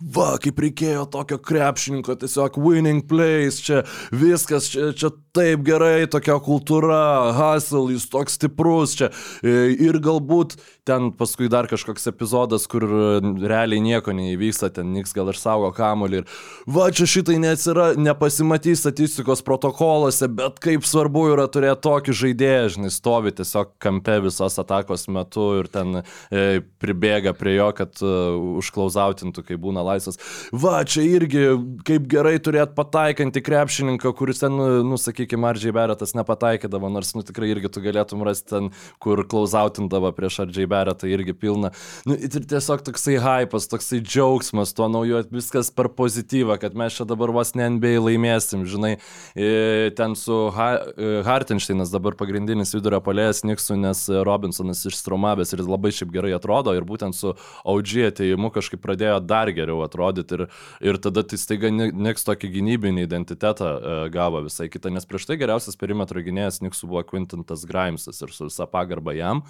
Va, kaip reikėjo tokio krepšininko, tiesiog winning plays, čia viskas, čia, čia taip gerai, tokia kultūra, hustle, jis toks stiprus čia. E, Ir galbūt ten paskui dar kažkoks epizodas, kur realiai nieko neįvyksta, ten Niks gal ir saugo kamolį ir va, čia šitai neatsira, nepasimatys statistikos protokoluose, bet kaip svarbu yra turėti tokį žaidėją, žinai, stovi tiesiog kampe visos atakos metu ir ten e, pribėga prie jo, kad e, užklausautintų, kai būna laisvas. Va, čia irgi kaip gerai turėti pataikantį krepšininką, kuris ten, nu, sakykime, Ardžiai Beretas nepataikydavo, nors, nu, tikrai irgi tu galėtum rasti ten, kur klausautindavo prieš Ardžiai Beretą irgi pilna. Nu, ir tiesiog toksai hypas, toksai džiaugsmas tuo nauju, viskas per pozityvą, kad mes čia dabar vos ne NBA laimėsim, žinai. E, ten su ha e, Hartensteinas dabar pagrindinis vidurio polėjas Niksų, nes Robinsonas išstromavęs ir labai šiaip gerai atrodo ir būtent su OG ateimu kažkaip pradėjo dar geriau atrodyti ir, ir tada tai staiga Ni- Niks tokį gynybinį identitetą e, gavo visai kitą, nes prieš tai geriausias perimetro gynėjas Niksų buvo Quintintas Grimesas ir su visa pagarba jam,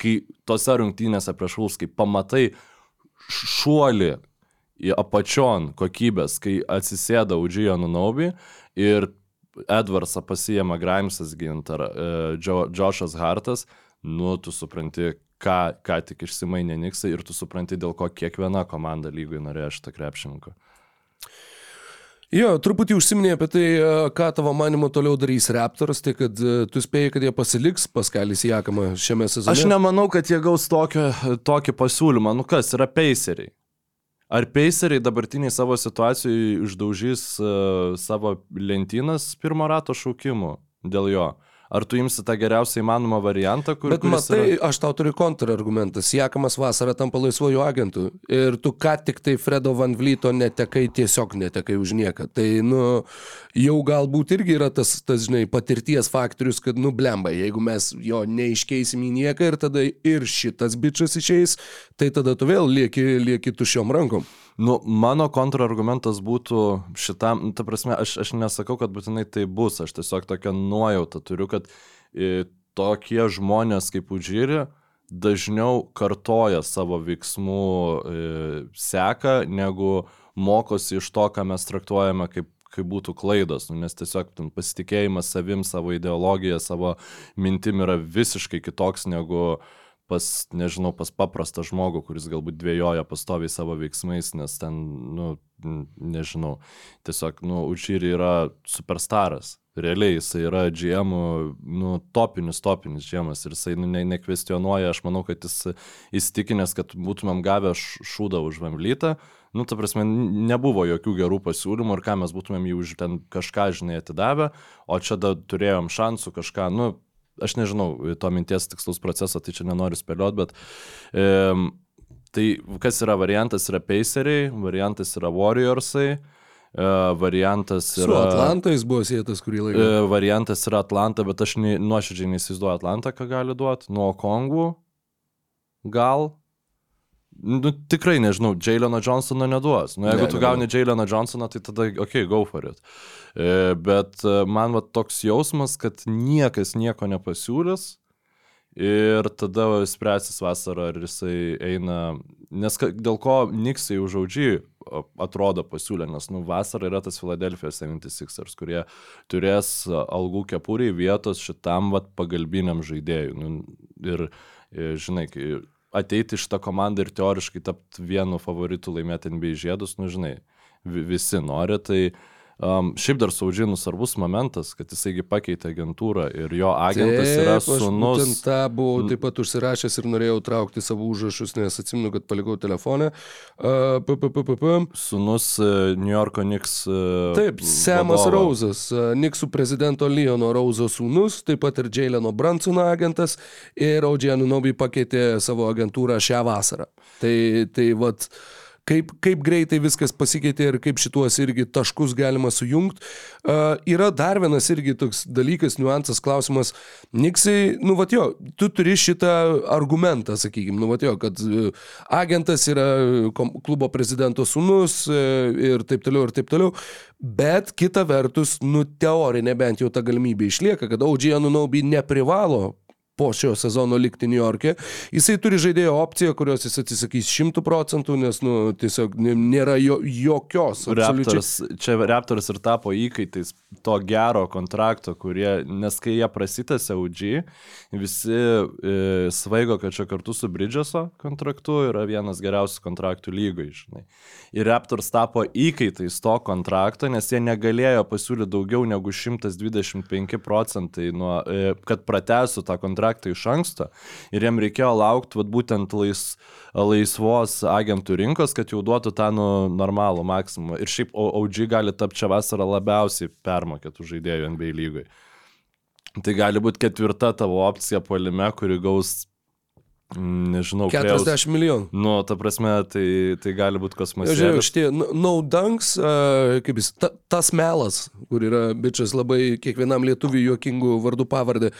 kai tose rungtynėse prieš Vulfs, kai pamatai šuolį į apačion kokybės, kai atsisėda Udžijo Nunaubi ir Edwardsą pasijama Grimesas gint ar e, Džošas Hartas, nu, tu supranti, ką, ką tik išsimainė Niksai ir tu supranti, dėl ko kiekviena komanda lygui norėjo šitą krepšininką. Jo, truputį užsiminė apie tai, e, ką tavo manimo toliau darys Raptors, tai kad e, tu spėjai, kad jie pasiliks Paskalis Jakamą šiame sezone. Aš nemanau, kad jie gaus tokio, tokį pasiūlymą. Nu kas, yra peiseriai. Ar peiseriai dabartiniai savo situacijoje išdaužys uh, savo lentynas pirmo rato šaukimu dėl jo? Ar tu imsi tą geriausią įmanomą variantą, kur... Bet matai, yra... aš tau turiu kontrargumentą. Siekamas vasarą tampa laisvojų agentų. Ir tu ką tik tai Fredo Van Vlyto netekai, tiesiog netekai už nieką. Tai, nu, jau galbūt irgi yra tas, tas žinai, patirties faktorius, kad, nu, blemba, jeigu mes jo neiškeisim į nieką ir tada ir šitas bičias išeis, tai tada tu vėl lieki, lieki tušiom rankom. Nu, mano kontrargumentas būtų šitam, nu, ta prasme, aš, aš nesakau, kad būtinai tai bus, aš tiesiog tokią nuojautą turiu, kad e, tokie žmonės kaip Udžyri dažniau kartoja savo veiksmų e, seką, negu mokosi iš to, ką mes traktuojame kaip kaip būtų klaidos, nu, nes tiesiog ten, pasitikėjimas savim, savo ideologija, savo mintim yra visiškai kitoks negu uh, pas, nežinau, pas paprastą žmogų, kuris galbūt dvėjoja pastoviai savo veiksmais, nes ten, nu, nežinau, tiesiog, nu, Učyri yra superstaras. Realiai jisai yra GM, nu, topinis, topinis GM ir jisai nu, ne, nekvestionuoja, aš manau, kad jis įsitikinęs, kad būtumėm gavę šūdą už Vemlytą, nu, ta prasme, nebuvo jokių gerų pasiūlymų ir ką mes būtumėm jį už ten kažką, žinai, atidavę, o čia da turėjom šansų kažką, nu, aš nežinau to minties tikslaus proceso, tai čia nenoriu spėlioti, bet e, tai kas yra variantas, yra Paceriai, variantas yra Warriorsai. Uh, variantas yra... Su Atlantais buvo sėtas kurį laiką. Uh, variantas yra Atlanta, bet aš nuoširdžiai neįsivaizduoju Atlantą, ką gali duoti. Nuo Kongų gal, Nu, tikrai nežinau, Jaileno Johnsono neduos. Nu, jeigu ne, tu gauni Jaileno Johnsoną, tai tada, okei, okay, go for it. E, bet e, man va toks jausmas, kad niekas nieko nepasiūlys ir tada spręsis vasarą, ar jisai eina, nes dėl ko Niksai užaudžiai atrodo pasiūlė, nes nu, vasarą yra tas Philadelphia 76ers, kurie turės algų kepuriai vietos šitam vat, pagalbiniam žaidėjui. Nu, ir, ir žinai, ateiti šitą komandą ir teoriškai tapti vienu favoritu laimėti NBA žiedus, nu žinai, visi nori, tai uh, Um, šiaip dar Saudžinų svarbus momentas, kad jisai pakeitė agentūrą ir jo agentas taip, yra sunus. Aš tą buvau taip pat užsirašęs ir norėjau traukti savo užrašus, nes atsimenu, kad palikau telefoną. Uh. Sunus uh, New Yorko Knicks. Uh, taip, Semas Rauzas, uh, Knicksų prezidento Leono Rauzo sūnus, taip pat ir Jaileno Bransono agentas ir Audžianų Nobi pakeitė savo agentūrą šią vasarą. Tai, tai vat. Uh, kaip, kaip greitai viskas pasikeitė ir kaip šituos irgi taškus galima sujungti. Uh, yra dar vienas irgi toks dalykas, niuansas, klausimas. Niksai, nu, va jo, tu turi šitą argumentą, sakykime, nu, va jo, kad uh, agentas yra klubo prezidento sunus uh, ir taip toliau, ir taip toliau. Bet kita vertus, nu, teorinė bent jau ta galimybė išlieka, kad OG Anunobi neprivalo po šio sezono likti New York'e. Jisai turi žaidėjo opciją, kurios jis atsisakys šimtų procentų, nes, nu, tiesiog nėra jo, jokios. Raptors, čia Raptors ir tapo įkaitais to gero kontrakto, kurie, nes kai jie prasitęsė UG, visi e, svaigo, kad čia kartu su Bridgeso kontraktu yra vienas geriausių kontraktų lygai, žinai. Ir Raptors tapo įkaitais to kontrakto, nes jie negalėjo pasiūlyti daugiau negu 125 procentai, nuo, e, kad pratęsų tą kontraktą kontraktą iš anksto ir jiem reikėjo laukti vat, būtent lais, laisvos agentų rinkos, kad jau duotų tą nu, normalų maksimumą. Ir šiaip OG gali tapti čia vasarą labiausiai permokėtų žaidėjų NBA lygai. Tai gali būti ketvirta tavo opcija polime, kuri gaus nežinau, 40 kreus, milijonų. Nu, ta prasme, tai, tai gali būti kosmosas. Žiūrėjau, šitie naudanks, uh, kaip jis, ta, tas melas, kur yra bičias labai kiekvienam lietuviui juokingų vardų pavardė.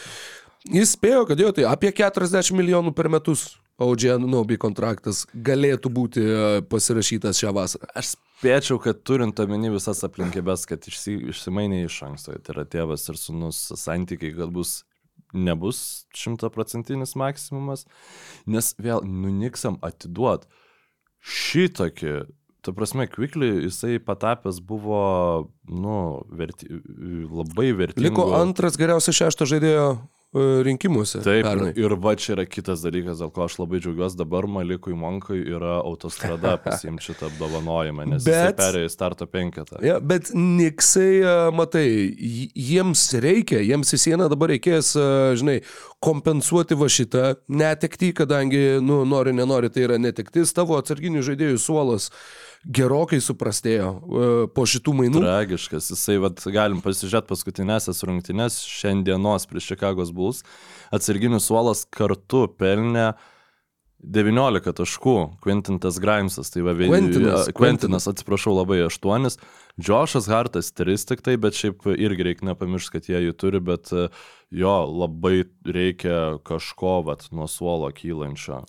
Jis spėjo, kad jo, tai apie 40 milijonų per metus OG Anunobi kontraktas galėtų būti e, pasirašytas šią vasarą. Aš spėčiau, kad turint omeny visas aplinkybės, kad išsi, išsimainė iš anksto, tai yra tėvas ir sunus santykiai, kad bus nebus šimtaprocentinis maksimumas, nes vėl nuniksam atiduot šitokį ta prasme, Quickly jisai patapęs buvo, nu, verti, labai vertingas. Liko antras geriausias šešto žaidėjo rinkimuose. Taip, pernai. ir, va čia yra kitas dalykas, dėl ko aš labai džiaugiuosi, dabar Malikui Monkui yra autostrada pasiimti šitą apdovanojimą, nes Bet... Jis perėjo į starto penketą. Ja, bet Niksai, e, matai, jiems reikia, jiems į sieną dabar reikės, e, žinai, kompensuoti va šitą netektį, kadangi, nu, nori, nenori, tai yra netektis, tavo atsarginių žaidėjų suolas gerokai suprastėjo e, po šitų mainų. Tragiškas, jisai, vat, galim pasižiūrėti paskutinėsias rungtynes šiandienos prieš Chicago's Bulls. Atsarginis suolas kartu pelnė 19 taškų, Quentintas Grimesas, tai va vien- Quentinas, Quentinas, atsiprašau, labai 8, Joshas Hartas 3 tik tai, bet šiaip irgi reikia nepamiršti, kad jie jį turi, bet e, jo labai reikia kažko vat, nuo suolo kylančio.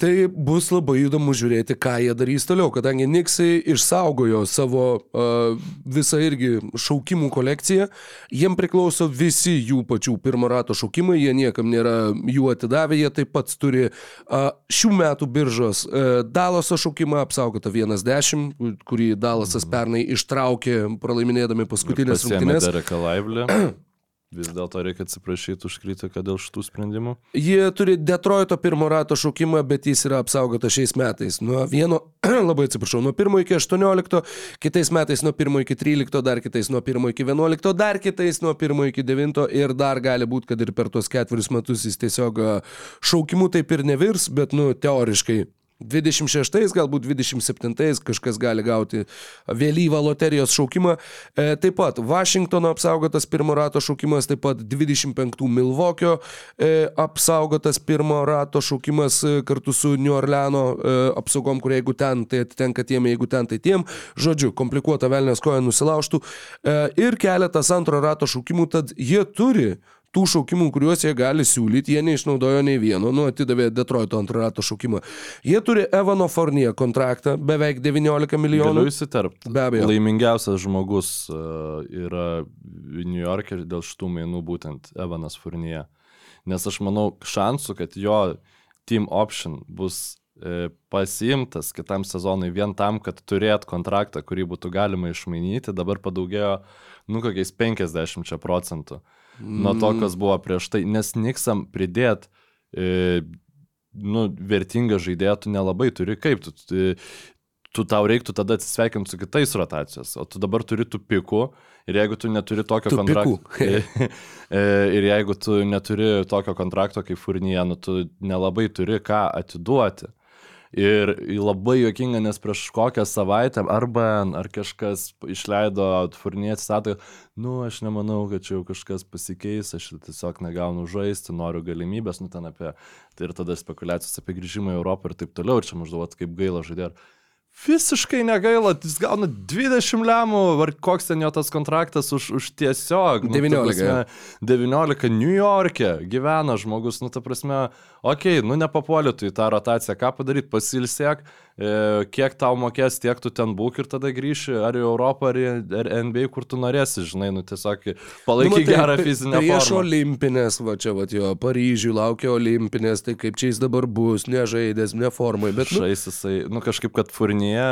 Tai bus labai įdomu žiūrėti, ką jie darys toliau, kadangi Niksai išsaugojo savo uh, visą irgi šaukimų kolekciją, jiem priklauso visi jų pačių pirmo rato šaukimai, jie niekam nėra jų atidavę, jie taip pat turi uh, šių metų biržos uh, Dalaso šaukimą apsaugotą 1-10, kurį Dalasas pernai ištraukė pralaiminėdami paskutinės rungtynės. Vis dėlto reikia atsiprašyti už kritiką dėl šitų sprendimų. Jie turi Detroito pirmo rato šaukimą, bet jis yra apsaugotas šiais metais. Nuo vieno, labai atsiprašau, nuo 1 iki 18, kitais metais nuo 1 iki 13, dar kitais nuo 1 iki 11, dar kitais nuo 1 iki 9 ir dar gali būti, kad ir per tuos ketverius metus jis tiesiog šaukimu taip ir nevirs, bet, nu, teoriškai. 26, galbūt 27 kažkas gali gauti vėlyvą loterijos šaukimą. E, taip pat Vašingtono apsaugotas pirmo rato šaukimas, taip pat 25 Milvokio e, apsaugotas pirmo rato šaukimas e, kartu su New Orleano e, apsaugom, kur jeigu ten, tai atitenka tiem, jeigu ten, tai tiem. Žodžiu, komplikuota velnės koja nusilaužtų. E, ir keletas antro rato šaukimų, tad jie turi tų šaukimų, kuriuos jie gali siūlyti, jie neišnaudojo nei vieno, nu atidavė Detroito antrą rato šaukimą. Jie turi Evano Fornie kontraktą, beveik 19 milijonų. Galiu įsiterpti. Be abejo. Laimingiausias žmogus uh, yra New York'e dėl šitų mainų būtent Evanas Furnie. Nes aš manau, šansų, kad jo team option bus e, pasiimtas kitam sezonui vien tam, kad turėt kontraktą, kurį būtų galima išmainyti, dabar padaugėjo, nu, kokiais 50 procentų nuo to, kas buvo prieš tai. Nes Niksam pridėt, e, nu, vertingą žaidėją tu nelabai turi. Kaip tu? tu tu tau reiktų tada atsisveikinti su kitais rotacijos, o tu dabar turi tų pikų ir jeigu tu neturi tokio Tų kontrakto. ir jeigu tu neturi tokio kontrakto kaip Furnyje, nu, tu nelabai turi ką atiduoti. Ir labai juokinga, nes prieš kokią savaitę arba ar kažkas išleido Furnyje citatą, nu aš nemanau, kad čia jau kažkas pasikeis, aš tiesiog negaunu žaisti, noriu galimybės, nu ten apie, tai ir tada spekulacijos apie grįžimą į Europą ir taip toliau, ir čia maždaug kaip gaila žaidėjai. Visiškai negaila, jis gauna 20 lemų, ar koks ten jo tas kontraktas už, už tiesiog. Nu, ta 19, prasme, 19 New York'e gyvena žmogus, nu ta prasme, okei, okay, nu nepapuolė tu į tą rotaciją, ką padaryti, pasilsėk, e, kiek tau mokės, tiek tu ten būk ir tada grįši ar į Europą, ar į NBA, kur tu norėsi, žinai, nu tiesiog palaikyk matai, gerą pri- fizinę Prieš formą. olimpinės, va čia, va jo, Paryžių laukia olimpinės, tai kaip čia jis dabar bus, nežaidęs, neformai, bet... Nu, Žais jisai, nu kažkaip, kad Furnyje.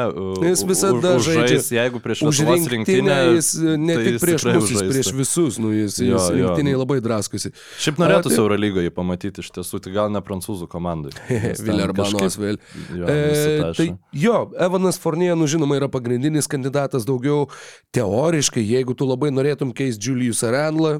Jis visada žaidžia. Jeigu prieš Už Lietuvos rinktinę jis e, ne tai tik jis prieš mus, jis prieš visus, nu, jis, Jo, jis jo, rinktiniai nu. labai draskosi. Šiaip norėtųsi tai- Eurolygoje pamatyti iš tiesų, tai gal ne prancūzų komandai. Vilerbanos vėl. Jo, E, tai jo, Evanas Fornie, nu žinoma, yra pagrindinis kandidatas daugiau teoriškai, jeigu tu labai norėtum keisti Julius Arenlą,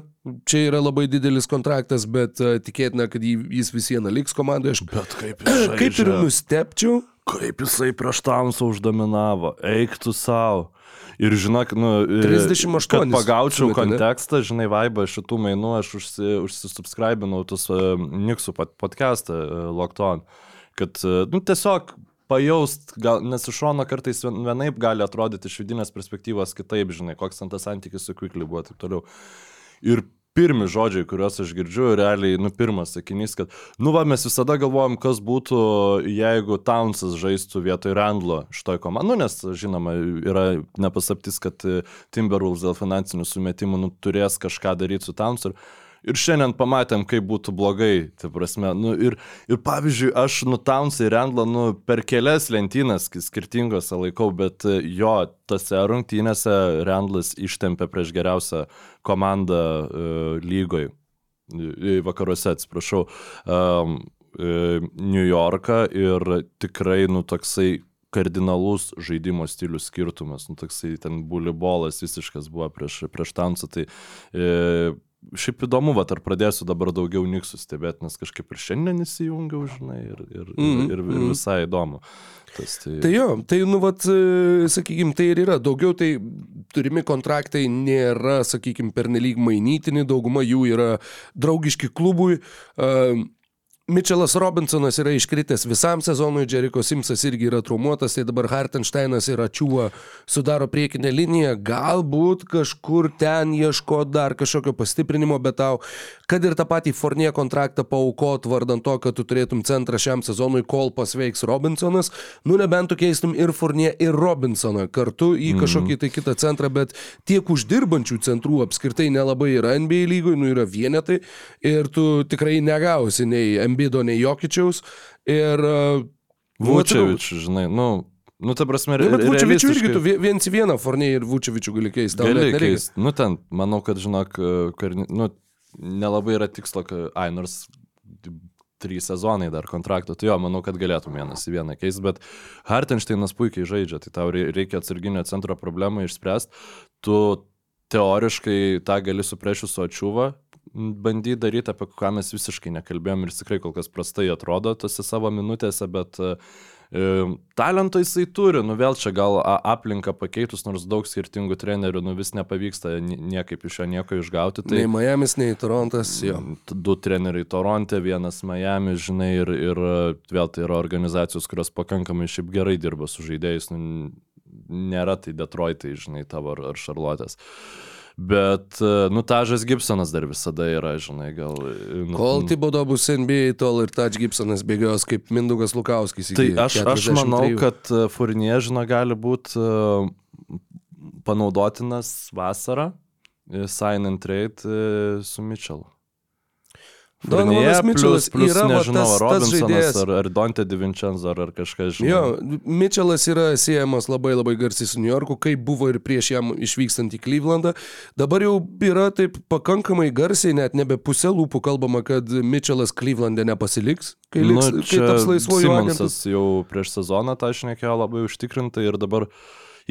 čia yra labai didelis kontraktas, bet uh, tikėtina, kad jį, jis vis viena liks komandoje. Aš Bet kaip kaip ir nustepčiau, Kaip jisai prieš tamsą uždominavo, eiktų savo. Ir žinok, nu, e, 38 kad pagaučiau ne? kontekstą, žinai, vaibą šitų mainų, aš užsi, užsisubscribinau tuos uh, Niksų pod- podcastą uh, Lockton, kad, uh, nu, tiesiog pajaust, gal, nes iš šono kartais vien- vienaip gali atrodyti iš vidinės perspektyvos kitaip, žinai, koks ten tas santykis su Quickly buvo ir taip toliau. Ir pirmi žodžiai, kuriuos aš girdžiu, realiai, nu, pirmas sakinys, kad, nu, va, mes visada galvojam, kas būtų, jeigu Townsas žaistų vietoj Randlo šitoj komandai. Nu, nes, žinoma, yra nepasaptis, kad e, Timberwolves dėl finansinių sumetimų nu, turės kažką daryti su Townsu. Ir Ir šiandien pamatėm, kaip būtų blogai, tai prasme, nu, ir, ir pavyzdžiui, aš nu Townsą ir Randlą, nu, per kelias lentynas skirtingose laikau, bet e, jo, tose rungtynėse Randlas ištempė prieš geriausią komandą uh, lygoj, vakaruose, atsiprašau, um, New Yorką ir tikrai, nu, toksai kardinalus žaidimo stilių skirtumas, nu, toksai ten bulibolas visiškas buvo prieš, prieš Townsą, tai uh, šiaip įdomu, va, ar pradėsiu dabar daugiau niksų stebėti, nes kažkaip ir šiandien įsijungiau, žinai, ir, ir, mm, ir, ir, ir visai įdomu. Tas, tai... tai jo, tai, nu, vat, sakykime, tai ir yra. Daugiau tai turimi kontraktai nėra, sakykime, pernelyg mainytini, dauguma jų yra draugiški klubui. Uh, Mitčelas Robinsonas yra iškritęs visam sezonui, Jericho Simsas irgi yra traumuotas, tai dabar Hartensteinas ir Ačiūva sudaro priekinę liniją, galbūt kažkur ten ieško dar kažkokio pastiprinimo, bet tau, kad ir tą patį Fornie kontraktą paukot vardant to, kad tu turėtum centrą šiam sezonui, kol pasveiks Robinsonas, nu nebent tu keistum ir Fornie, ir Robinsoną kartu į mhm. kažkokį tai kitą centrą, bet tiek uždirbančių centrų apskritai nelabai yra NBA lygoj, nu yra vienetai ir tu tikrai negausi nei NBA Embido, nei Jokičiaus. Ir... Uh, Vučevičius, žinai, nu, Nu, ta prasme, nu, bet Vučevičių irgi tu viens į vieną Fornė ir Vučevičių gali keisti. Gali keisti. Nu, ten, manau, kad, žinok, kar, nu, nelabai yra tikslo, kad, ai, nors trys sezonai dar kontrakto, tai jo, manau, kad galėtum vienas į vieną keisti, bet Hartensteinas puikiai žaidžia, tai tau reikia atsarginio centro problemą išspręsti, tu teoriškai tą gali su priešiu su atčiuva, bandyti daryti, apie ką mes visiškai nekalbėjom ir tikrai kol kas prastai atrodo tose savo minutėse, bet e, talento jisai turi, nu vėl čia gal aplinką pakeitus, nors daug skirtingų trenerių, nu vis nepavyksta niekaip iš jo nieko išgauti. Tai, nei Miami's, nei Torontas, jo. Du treneriai Toronte, vienas Miami, žinai, ir, ir vėl tai yra organizacijos, kurios pakankamai šiaip gerai dirba su žaidėjais, nu, nėra tai Detroitai, žinai, tavo ar, ar Šarlotės. Uh, Bet, e, nu, Tažas Gibsonas dar visada yra, žinai, gal. E, nu, Kol Tibodo bus NBA, tol ir Taž Gibsonas bėgios kaip Mindugas Lukauskis. Tai aš, aš manau, kad e, Furnie, žinai, gali būti panaudotinas vasarą, sign and trade su Mitchellu. Donovanas Mitčelas yra nežinau, tas, tas žaidėjas. Ar, ar Dante DiVincenzo, ar, ar kažkas žinai. Jo, Mitčelas yra siejamas labai labai garsiai su New Yorku, kaip buvo ir prieš jam išvykstant į Clevelandą. Dabar jau yra taip pakankamai garsiai, net nebe pusė lūpų kalbama, kad Mitčelas Clevelandė nepasiliks, kai, liks, nu, kai taps laisvuoju agentu. jau prieš sezoną tą šnekėjo labai užtikrintai ir dabar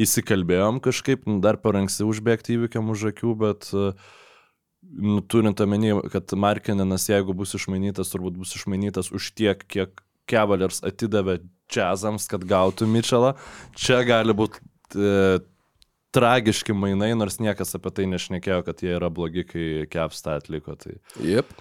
įsikalbėjom kažkaip, dar per anksti užbėgti įvykiam už akių, bet uh, turint omeny, kad Markininas, jeigu bus išmainytas, turbūt bus išmainytas už tiek, kiek Cavaliers atidavė džiazams, kad gautų Mitchellą, čia gali būti e, tragiški mainai, nors niekas apie tai nešnekėjo, kad jie yra blogi, kai Kevsta atliko. Tai... Yep.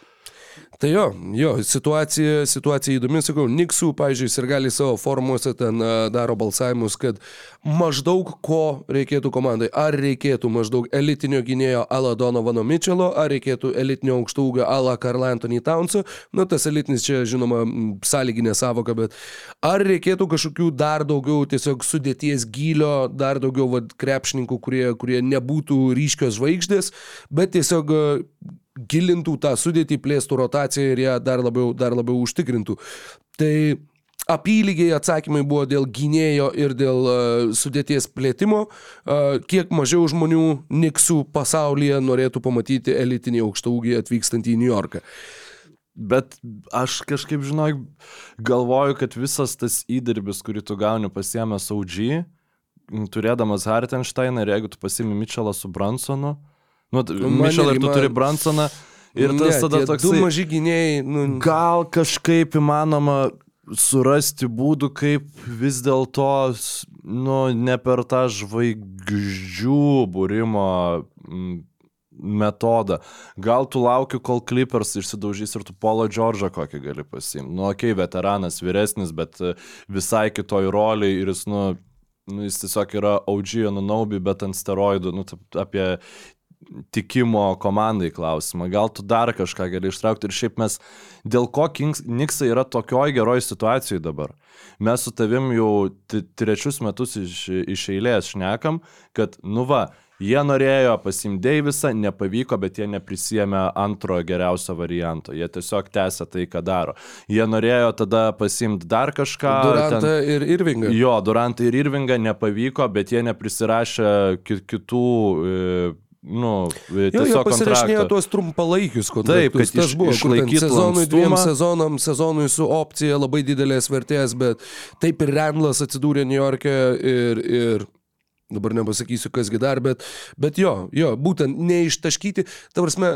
Tai jo, jo, situacija, situacija įdomi, sakau, Niksų, pažiūrėjau, ir gali savo formuose ten daro balsavimus, kad maždaug ko reikėtų komandai. Ar reikėtų maždaug elitinio gynėjo Ala Donovano Mitchelo, ar reikėtų elitinio aukštūgio Ala Karl Anthony Townso. Na, tas elitinis čia, žinoma, sąlyginė savoka, bet ar reikėtų kažkokių dar daugiau tiesiog sudėties gylio, dar daugiau vad, krepšininkų, kurie, kurie nebūtų ryškios žvaigždės, bet tiesiog gilintų tą sudėtį, plėstų rotaciją ir ją dar labiau, dar labiau užtikrintų. Tai apylygiai atsakymai buvo dėl gynėjo ir dėl uh, sudėties plėtimo. Uh, kiek mažiau žmonių Niksų pasaulyje norėtų pamatyti elitinį aukštaūgį atvykstantį į New Yorką. Bet aš kažkaip, žinok, galvoju, kad visas tas įdirbis, kurį tu gauni pasiemęs OG, turėdamas Hartensteiną ir jeigu tu pasiemi Mitchellą su Bransonu, Nu, nu Mišel ir tu man... turi Bransoną. Ir tas ne, tada toks... Du maži gynėjai. Nu... Gal kažkaip įmanoma surasti būdų, kaip vis dėlto, nu, ne per tą žvaigždžių būrimo metodą. Gal tu lauki, kol Clippers išsidaužys ir tu Polo Džordžą kokį gali pasimti. Nu, okei, okay, veteranas, vyresnis, bet visai kitoj roliai ir jis, nu, nu, jis tiesiog yra OG Anunobi, bet ant steroidų, nu, apie tikimo komandai klausimą, gal tu dar kažką gali ištraukti ir šiaip mes, dėl ko Niksai yra tokioj geroj situacijai dabar. Mes su tavim jau trečius metus iš, iš eilės šnekam, kad nu va, Jie norėjo pasimti Deivisą, nepavyko, bet jie neprisėmė antrojo geriausio varianto. Jie tiesiog tęsė tai, ką daro. Jie norėjo tada pasimti dar kažką. Durantą ten, ir Irvingą. Jo, Durantą ir Irvingą nepavyko, bet jie neprisirašė kitų. E, nu, tiesiog jo, pasirašinėjo tuos trumpalaikius kontraktus. Taip, kad tas buvo išlaikyti sezonui, dviem sezonam, sezonui su opcija labai didelės vertės, bet taip ir Randlas atsidūrė New York'e ir, ir dabar nepasakysiu, kasgi dar, bet, bet jo, jo, būtent neištaškyti, ta prasme,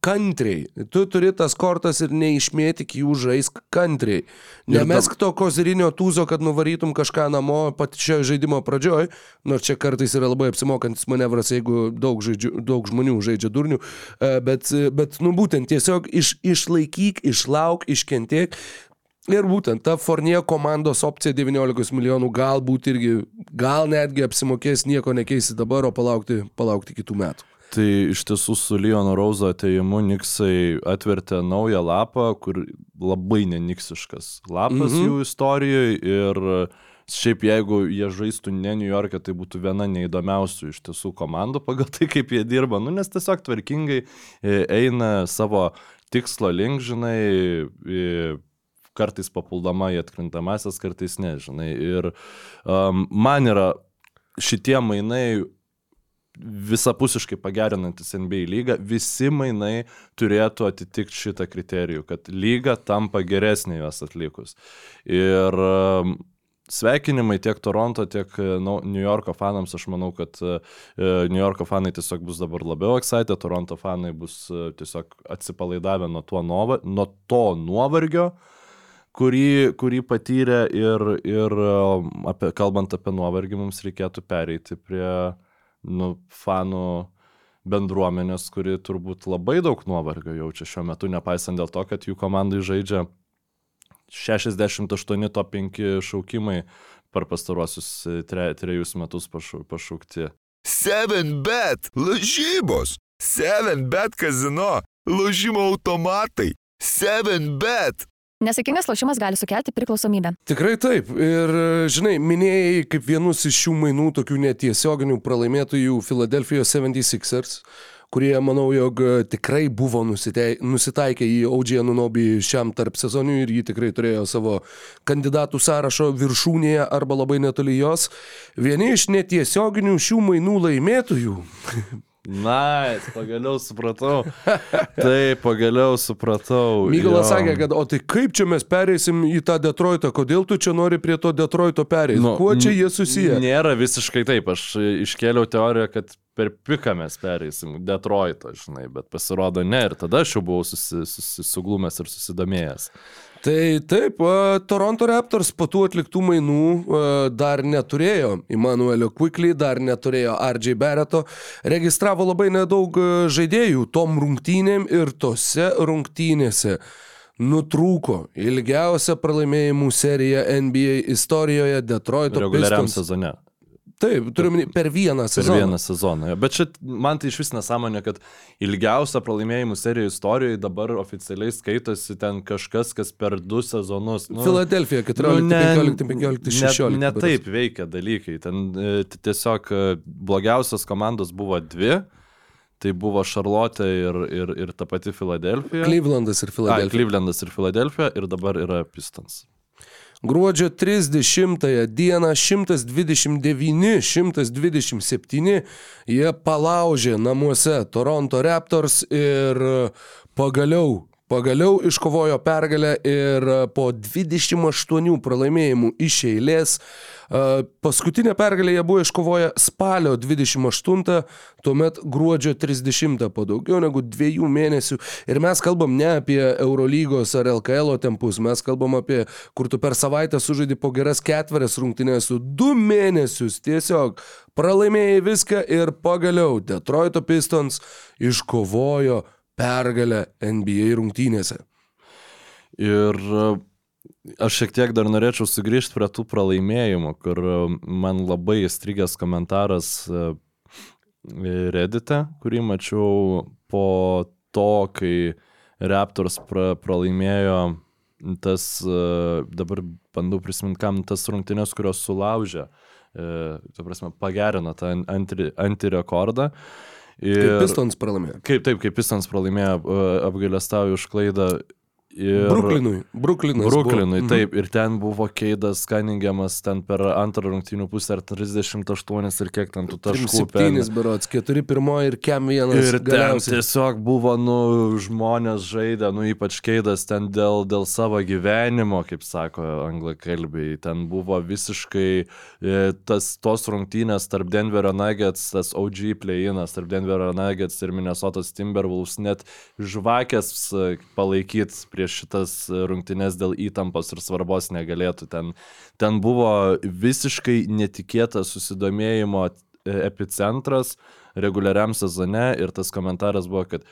kantriai. Tu turi tas kortas ir neišmėtik jų žaisk kantriai. Nemesk to kozirinio tūzo, kad nuvarytum kažką namo pačioje žaidimo pradžioj, nors čia kartais yra labai apsimokantis manevras, jeigu daug, žaidžių, daug žmonių žaidžia durnių, e, bet, bet nu būtent tiesiog iš, išlaikyk, išlauk, iškentiek, Ir būtent ta Fornie komandos opcija 19 milijonų galbūt irgi, gal netgi apsimokės nieko nekeisti dabar, o palaukti, palaukti kitų metų. Tai iš tiesų su Leono Rauzo ateimu Niksai atvertė naują lapą, kur labai neniksiškas lapas mm -hmm. jų istorijoje ir šiaip jeigu jie žaistų ne New York'e, tai būtų viena neįdomiausių iš tiesų komandų pagal tai, kaip jie dirba, nu, nes tiesiog tvarkingai e, eina savo tikslo link, žinai, kartais papuldama į atkrintamasis, kartais nežinai. Ir um, man yra šitie mainai visapusiškai pagerinantis NBA lygą, visi mainai turėtų atitikti šitą kriterijų, kad lyga tampa geresnė juos atlikus. Ir um, sveikinimai tiek Toronto, tiek nu, New Yorko fanams, aš manau, kad uh, New Yorko fanai tiesiog bus dabar labiau excited, Toronto fanai bus uh, tiesiog atsipalaidavę nuo, nuo to nuovargio, uh, kurį, kurį patyrė ir, ir apie, kalbant apie nuovargį, mums reikėtų pereiti prie nu, fanų bendruomenės, kuri turbūt labai daug nuovargio jaučia šiuo metu, nepaisant dėl to, kad jų komandai žaidžia 68 top 5 šaukimai per pastaruosius tre, trejus metus pašaukti. 7bet lažybos, 7bet kazino, lažymo automatai, 7bet Nesėkmingas lošimas gali sukelti priklausomybę. Tikrai taip. Ir, žinai, minėjai kaip vienus iš šių mainų tokių netiesioginių pralaimėtojų Philadelphia 76ers kurie, manau, jog tikrai buvo nusiteikę į Audžiją Nunobį šiam tarp sezoniui ir jį tikrai turėjo savo kandidatų sąrašo viršūnėje arba labai netoli jos. Vieni iš netiesioginių šių mainų laimėtojų Na, nice, pagaliau supratau. Taip, pagaliau supratau. Mykolas sakė, kad o tai kaip čia mes pereisim į tą Detroitą, kodėl tu čia nori prie to Detroito pereiti? Nu, Kuo čia jie susiję? Nėra visiškai taip, aš iškėliau teoriją, kad per piką mes pereisim Detroito, žinai, bet pasirodo ne ir tada aš jau buvau susi, susi, suglumęs ir susidomėjęs. Tai taip, Toronto Raptors po tų atliktų mainų dar neturėjo Immanuelio Quickly, dar neturėjo RJ Barretto, registravo labai nedaug žaidėjų tom rungtynėm ir tose rungtynėse nutrūko ilgiausia pralaimėjimų serija NBA istorijoje Detroito Reguliariam sezone. Taip, turiu per vieną sezoną. Per vieną sezoną. Bet čia man tai iš vis nesąmonė, kad ilgiausia pralaimėjimų serija istorijoje dabar oficialiai skaitosi ten kažkas, kas per du sezonus. Nu, Filadelfija 14, nu, ne, 15, 15, 16. Ne, ne taip veikia dalykai. Ten e, tiesiog e, blogiausios komandos buvo dvi. Tai buvo Šarlotė ir, ir, ir ta pati Filadelfija. Clevelandas ir Filadelfija. Clevelandas ir Filadelfija ir dabar yra Pistons. Gruodžio 30 dieną 129-127 jie palaužė namuose Toronto Raptors ir pagaliau Pagaliau iškovojo pergalę ir po 28 pralaimėjimų iš eilės Paskutinę pergalę jie buvo iškovoję spalio 28, tuomet gruodžio 30 po daugiau negu dviejų mėnesių. Ir mes kalbam ne apie Eurolygos ar LKL tempus, mes kalbam apie, kur tu per savaitę sužaidži po geras ketverias rungtynės du mėnesius tiesiog pralaimėjai viską ir pagaliau Detroito Pistons iškovojo pergalę NBA rungtynėse. Ir Aš šiek tiek dar norėčiau sugrįžti prie tų pralaimėjimų, kur e, man labai įstrigęs komentaras e, Reddite, kurį mačiau po to, kai Raptors pra, pralaimėjo tas, e, dabar bandau prisiminti, kam tas rungtynės, kurios sulaužė, tu prasme, pagerino tą anti, antirekordą. Ir... Kaip Pistons pralaimėjo. Kaip taip, kaip Pistons pralaimėjo, apgailestauju už klaidą Ir Bruklinui. Bruklinui. Bruklinui, buvo. taip. Ir ten buvo Keidas Kaningiamas, ten per antrą rungtynių pusę ar 38 ir kiek ten tų taškų. 7 berots, 4 pirmoji ir kem vienas. Ir galiausiai. ten tiesiog buvo, nu, žmonės žaidė, nu, ypač Keidas ten dėl, dėl savo gyvenimo, kaip sako anglakalbiai. Ten buvo visiškai e, tas, tos rungtynės tarp Denverio Nuggets, tas OG playinas tarp Denverio Nuggets ir Minnesota Timberwolves net žvakės e, palaikyti prieš šitas rungtynes dėl įtampos ir svarbos negalėtų. Ten, ten buvo visiškai netikėtas susidomėjimo e, epicentras reguliariam sezone ir tas komentaras buvo, kad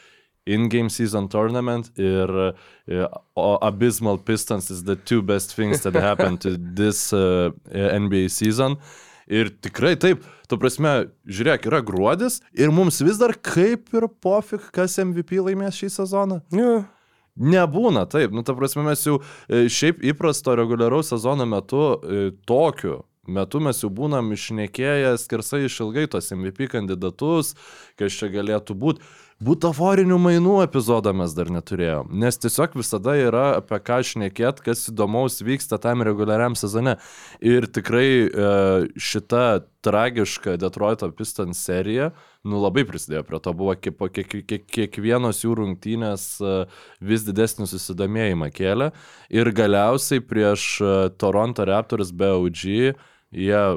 in-game season tournament ir uh, Abysmal Pistons is the two best things that happened to this uh, NBA season. Ir tikrai taip, tu prasme, žiūrėk, yra gruodis ir mums vis dar kaip ir pofik, kas MVP laimės šį sezoną. Yeah. Nebūna, taip, nu ta prasme mes jau e, šiaip įprasto reguliaraus sezono metu e, tokiu metu mes jau būnam išnekėję skersai išilgai tos MVP kandidatus, kas čia galėtų būti. Butaforinių mainų epizodą mes dar neturėjom, nes tiesiog visada yra apie ką šnekėt, kas įdomaus vyksta tam reguliariam sezone. Ir tikrai e, šita tragiška Detroito Pistons serija, nu labai prisidėjo prie to, buvo po kiek, kiek, kiekvienos jų rungtynės e, vis didesnį susidomėjimą kėlė. Ir galiausiai prieš e, Toronto Raptors be OG Jie e,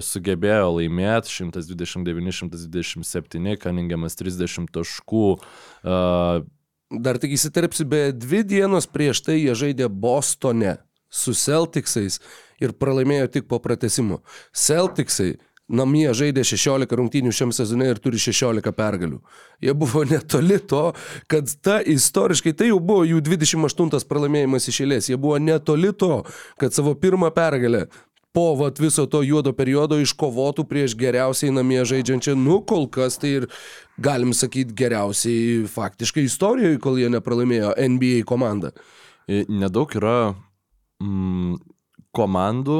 sugebėjo laimėti 129-127, Kaningiamas 30 taškų. E, Dar tik įsiterpsiu, be dvi dienos prieš tai jie žaidė Bostone su Celticsais ir pralaimėjo tik po pratesimu. Celticsai namie žaidė 16 rungtynių šiam sezone ir turi 16 pergalių. Jie buvo netoli to, kad ta istoriškai, tai jau buvo jų 28 pralaimėjimas iš eilės, jie buvo netoli to, kad savo pirmą pergalę po vat, viso to juodo periodo iškovotų prieš geriausiai namie žaidžiančią, nu kol kas tai ir galim sakyti geriausiai faktiškai istorijoje, kol jie nepralaimėjo NBA komandą. Nedaug yra mm, komandų,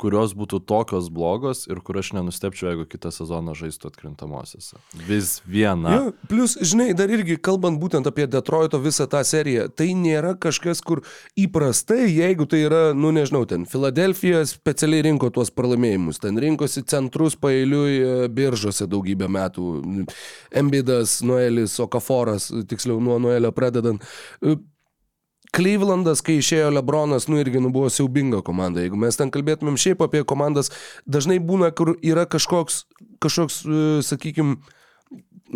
kurios būtų tokios blogos ir kur aš nenustepčiau, jeigu kitą sezoną žaistų atkrintamosiose. Vis viena. Jo, plus, žinai, dar irgi kalbant būtent apie Detroito visą tą seriją, tai nėra kažkas, kur įprastai, jeigu tai yra, nu nežinau, ten Filadelfija specialiai rinko tuos pralaimėjimus, ten rinkosi centrus pailiui e, biržose daugybę metų, Embidas, Noelis, Okaforas, tiksliau nuo Noelio pradedant Clevelandas, kai išėjo Lebronas, nu irgi nu, buvo siaubinga komanda. Jeigu mes ten kalbėtumėm šiaip apie komandas, dažnai būna, kur yra kažkoks, kažkoks e, sakykime,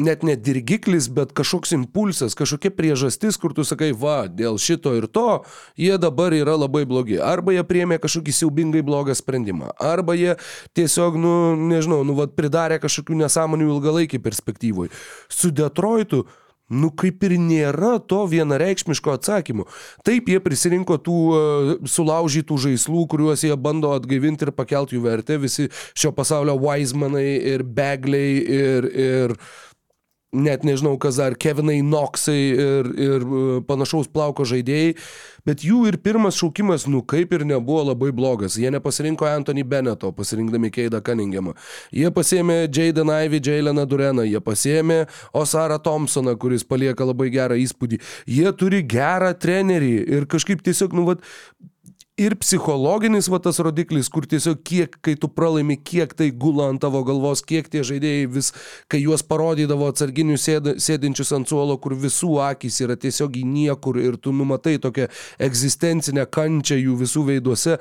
net ne dirgiklis, bet kažkoks impulsas, kažkokia priežastis, kur tu sakai, va, dėl šito ir to, jie dabar yra labai blogi. Arba jie priemė kažkokį siaubingai blogą sprendimą, arba jie tiesiog, nu, nežinau, nu, va, pridarė kažkokių nesąmonių ilgalaikį perspektyvui. Su Detroitu Nu kaip ir nėra to vienareikšmiško atsakymo. Taip, jie prisirinko tų uh, sulaužytų žaislų, kuriuos jie bando atgaivinti ir pakelti jų vertę. Visi šio pasaulio Wisemanai ir Begliai ir, ir net nežinau kas dar, Kevinai Knoxai ir, ir uh, panašaus plauko žaidėjai, bet jų ir pirmas šaukimas, nu kaip ir nebuvo labai blogas. Jie nepasirinko Anthony Benneto, pasirinkdami Keidą Cunninghamą. Jie pasėmė Jaden Ivy, Jaileną Dureną, jie pasėmė Osara Thompsoną, kuris palieka labai gerą įspūdį. Jie turi gerą trenerį ir kažkaip tiesiog, nu, vat, ir psichologinis va tas rodiklis, kur tiesiog kiek, kai tu pralaimi, kiek tai gula ant tavo galvos, kiek tie žaidėjai vis, kai juos parodydavo atsarginius sėd, sėdinčius ant suolo, kur visų akis yra tiesiog į niekur ir tu numatai tokią egzistencinę kančią jų visų veiduose.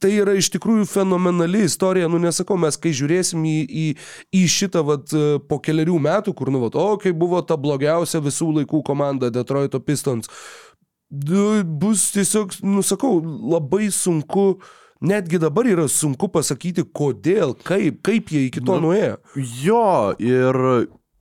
Tai yra iš tikrųjų fenomenali istorija, nu nesakau, mes kai žiūrėsim į, į, į šitą vat, po keliarių metų, kur nu, vat, o, kai buvo ta blogiausia visų laikų komanda Detroito Pistons, bus tiesiog, nusakau, labai sunku, netgi dabar yra sunku pasakyti, kodėl, kaip, kaip jie iki to nu, nuėjo. Jo, ir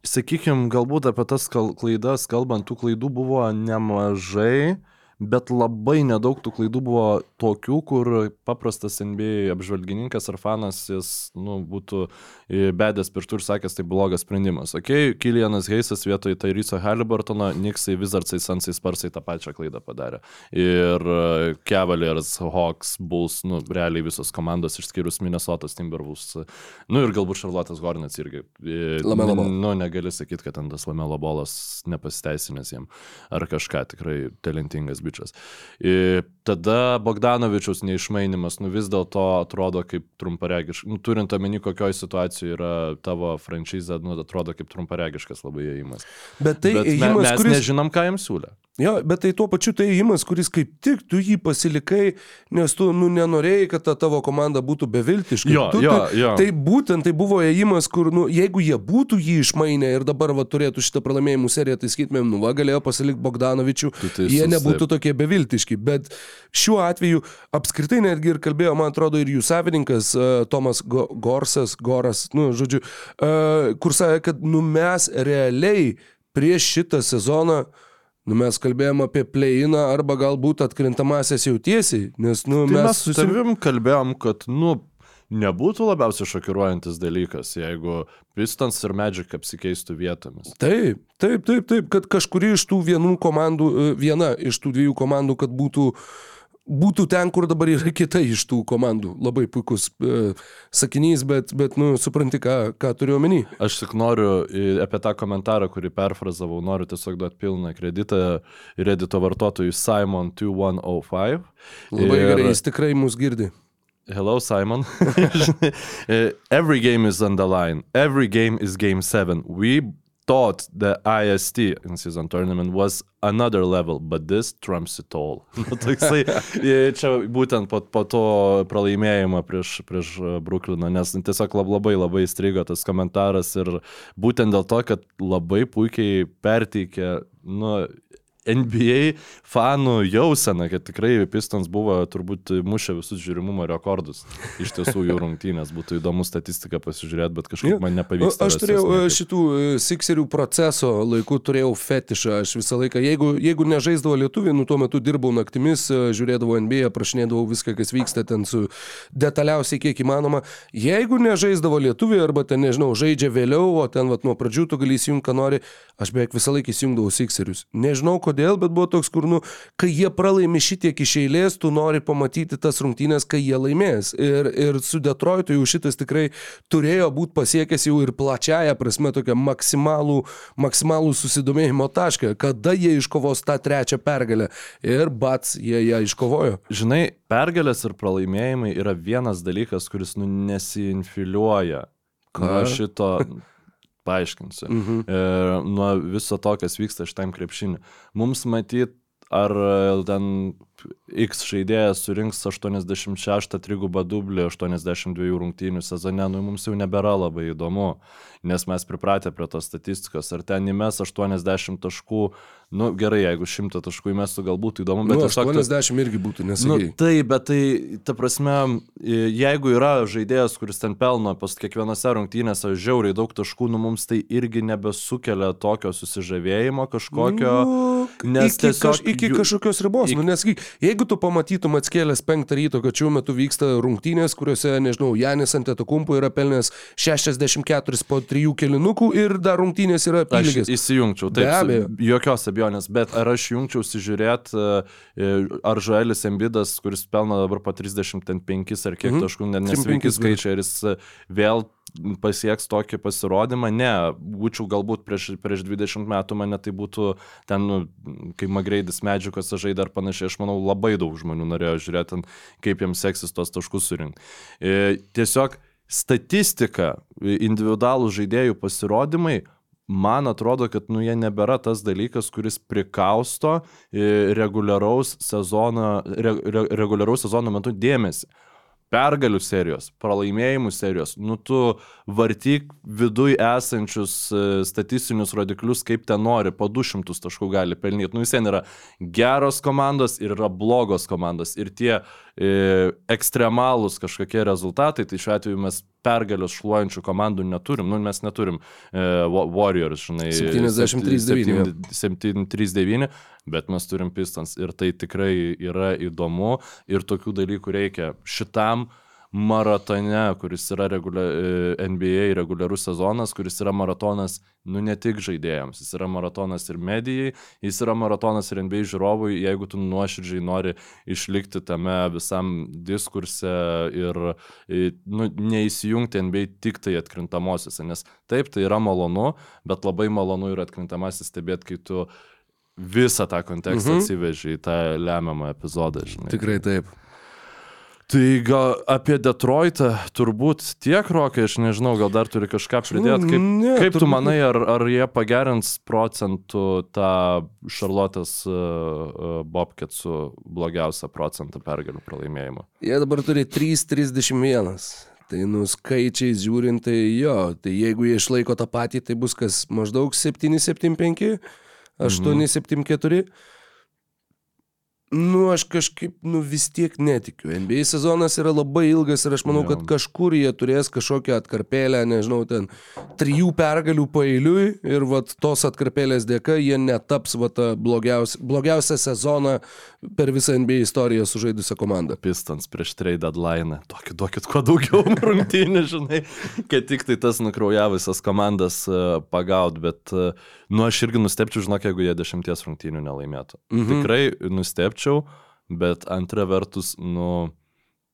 sakykime, galbūt apie tas klaidas, kalbant, tų klaidų buvo nemažai, bet labai nedaug tų klaidų buvo tokių, kur paprastas NBA apžvalgininkas ar fanas jis nu, būtų bedęs pirštų ir sakęs, tai blogas sprendimas. Ok, Kilianas Heisas vietoj Tairyso Halliburtono, Niksai, Wizardsai, Sansai, Sparsai tą pačią klaidą padarė. Ir e, Cavaliers, Hawks, Bulls, nu, realiai visos komandos išskyrus Minnesotas, Timberwolves, nu ir galbūt Charlotte's Hornets irgi. Lamelo ball. Nu, negali sakyti, kad ten tas Lamelo bolas nepasiteisinęs jiem ar kažką, tikrai talentingas bičias. Ir tada Bogdanovičiaus neišmainimas, nu vis dėlto atrodo kaip trumparegiškas, nu, turint omeny, kokioje situacijoje yra tavo franšizė, nu, atrodo kaip trumparegiškas labai įėjimas. Bet tai Bet me, mes kuris... nežinom, ką jiems siūlė. Jo, bet tai tuo pačiu tai įimas, kuris kaip tik tu jį pasilikai, nes tu, nu, nenorėjai, kad ta tavo komanda būtų beviltiška. Jo, tu, jo, jo. Tai būtent tai buvo įimas, kur, nu, jeigu jie būtų jį išmainę ir dabar va, turėtų šitą pralaimėjimų seriją, tai skaitumėm, nu, va, galėjo pasilikti Bogdanovičių, Tu teisus, jie nebūtų taip. tokie beviltiški. Bet šiuo atveju apskritai netgi ir kalbėjo, man atrodo, ir jų savininkas uh, Tomas Go Gorsas, Goras, nu, žodžiu, uh, kur sakė, kad, nu, mes realiai prieš šitą sezoną Nu, mes kalbėjom apie pleiną arba galbūt atkrintamasias jau tiesiai, nes, nu, Tai mes, mes su tavim kalbėjom, kad, nu, nebūtų labiausiai šokiruojantis dalykas, jeigu Pistons ir Magic apsikeistų vietomis. Taip, taip, taip, taip, kad kažkuri iš tų vienų komandų, e, viena iš tų dviejų komandų, kad būtų būtų ten, kur dabar yra kita iš tų komandų. Labai puikus e, sakinys, bet, bet nu, supranti, ką, ką turiu omeny. Aš tik noriu į- apie tą komentarą, kurį perfrazavau, noriu tiesiog duoti pilną kreditą Reddito vartotojui Simon2105. Labai Ir- gerai, jis tikrai mus girdi. Hello, Simon. Uh, Every game is on the line. Every game is game seven. We thought the IST in season tournament was another level, but this trumps it all. Nu, toksai, čia būtent po, po to pralaimėjimo prieš, prieš e, Brooklyną, nes tiesiog lab- labai labai įstrigo tas komentaras ir būtent dėl to, kad labai puikiai perteikė, nu, NBA fanų jausena, kad tikrai Pistons buvo turbūt mušę visus žiūrimumo rekordus. Iš tiesų jų rungtynės būtų įdomu statistiką pasižiūrėti, bet kažkaip man nepavyksta. Aš turėjau niekaip. šitų e, Sixerių proceso laikų, turėjau fetišą. Aš visą laiką, jeigu, jeigu nežaisdavo lietuviai, nu tuo metu dirbau naktimis, e, žiūrėdavau NBA, prašinėdavau viską, kas vyksta ten su detaliausiai kiek įmanoma. Jeigu nežaisdavo lietuviai arba ten, nežinau, žaidžia vėliau, o ten vat, nuo pradžių tu gali įsijungti, ką nori, aš beveik visą laiką įsijungdavau Sixerius. Nežinau kodėl, bet buvo toks, kur, nu, kai jie pralaimi šitiek iš eilės, tu nori pamatyti tas rungtynės, kai jie laimės. Ir, ir su Detroitu jau šitas tikrai turėjo būti pasiekęs jau ir plačiaja prasme tokią maksimalų, maksimalų susidomėjimo tašką, kada jie iškovos tą trečią pergalę. Ir bats, jie ją iškovojo. Žinai, pergalės ir pralaimėjimai yra vienas dalykas, kuris nu, nesinfiliuoja. Nuo šito paaiškinsiu. Mhm. Ir nuo viso to, kas vyksta šitam krepšiniu. Mums matyt, ar e, ten X žaidėjas surinks 86 trigubą dublį 82 rungtynių sezone, nu mums jau nebėra labai įdomu, nes mes pripratę prie tos statistikos. Ar ten įmes 80 taškų, nu gerai, jeigu 100 taškų įmestų, galbūt įdomu, bet Nu, tiesiog tas- 80 irgi būtų, Nu, nesakai. taip, bet tai, ta prasme, jeigu yra žaidėjas, kuris ten pelno pas kiekvienose rungtynėse žiauriai daug taškų, nu mums tai irgi nebesukelia tokio susižavėjimo kažkokio. Nu, nes iki, tiesiog kaž, iki kažkokios ribos. Nu, nes jeigu tu pamatytum atskėlęs penktą ryto, kad šiuo metu vyksta rungtynės, kuriuose, nežinau, Janis ant etokumpo yra pelnęs 64 po trijų kilinukų ir dar rungtynės yra Aš apylygės. įsijungčiau, Be taip, su- abejo. jokios abejonės, bet ar aš jungčiausi žiūrėti, ar Žoelis Embidas, kuris pelno dabar po 35 ar kiek Mhm. taškų, net 35 nesveiki skaičiai, ar jis e, vėl pasieks tokį pasirodymą, ne, būčiau galbūt prieš, prieš 20 metų mane tai būtų ten, nu, kai Magreidis medžiukose žaidė ar panašiai, aš manau, labai daug žmonių norėjo žiūrėti, kaip jiems seksis tos taškus surinkti. E, Tiesiog statistika, individualų žaidėjų pasirodymai, man atrodo, kad nu, jie nebėra tas dalykas, kuris prikausto e, reguliaraus sezono, re, re, reguliaraus sezono metu dėmesį. Pergalių serijos, pralaimėjimų serijos, nu tu vartyk viduj esančius e, statistinius rodiklius, kaip ten nori, po 200 taškų gali pelnyti. Nu vis vien yra geros komandos ir yra blogos komandos. Ir tie e, ekstremalūs kažkokie rezultatai, tai šiuo atveju mes pergalės šluojančių komandų neturim. Nu, mes neturim e, Wa- Warriors, žinai. 73-9. 7-3-9, bet mes turim Pistons ir tai tikrai yra įdomu ir tokių dalykų reikia šitam maratone, kuris yra regulia, e, NBA reguliarus sezonas, kuris yra maratonas, nu ne tik žaidėjams, jis yra maratonas ir medijai, jis yra maratonas ir NBA žiūrovui, jeigu tu nuoširdžiai nori išlikti tame visam diskurse ir nu, neįsijungti NBA tik tai atkrintamosiose, nes taip, tai yra malonu, bet labai malonu ir atkrintamasis stebėti, kai tu visą tą kontekstą mhm. atsiveži į tą lemiamą epizodą, žinai. Tikrai taip. Tai gal apie Detroitą turbūt tiek, Rokai, aš nežinau, gal dar turi kažką pridėti. Kaip, Ne, kaip tu turbūt- manai, ar, ar jie pagerins procentų tą Šarlotės uh, uh, Bobketsų blogiausią procentą pergalių pralaimėjimo? Jie dabar turi 3,31. Tai nu skaičiais žiūrint, tai jo, tai jeigu jie išlaiko tą patį, tai bus kas maždaug 7,75, 8,74. Nu, aš kažkaip, nu vis tiek netikiu. NBA sezonas yra labai ilgas ir aš manau, kad kažkur jie turės kažkokią atkarpėlę, nežinau, ten trijų pergalių pailiui ir vat tos atkarpėlės dėka jie netaps vat tą blogiausią, blogiausią sezoną per visą NBA istoriją sužaidusią komandą. Pistons prieš trade deadline. Duokit, duokit kuo daugiau rungtynių, žinai, kad tik tai tas nukraujavusias komandas uh, pagaut, bet, uh, nu, aš irgi nustepčiau, žinok, jeigu jie dešimties rungtynių nelaimėtų. Mhm. Tikrai nustepčiau, bet antra vertus, nu,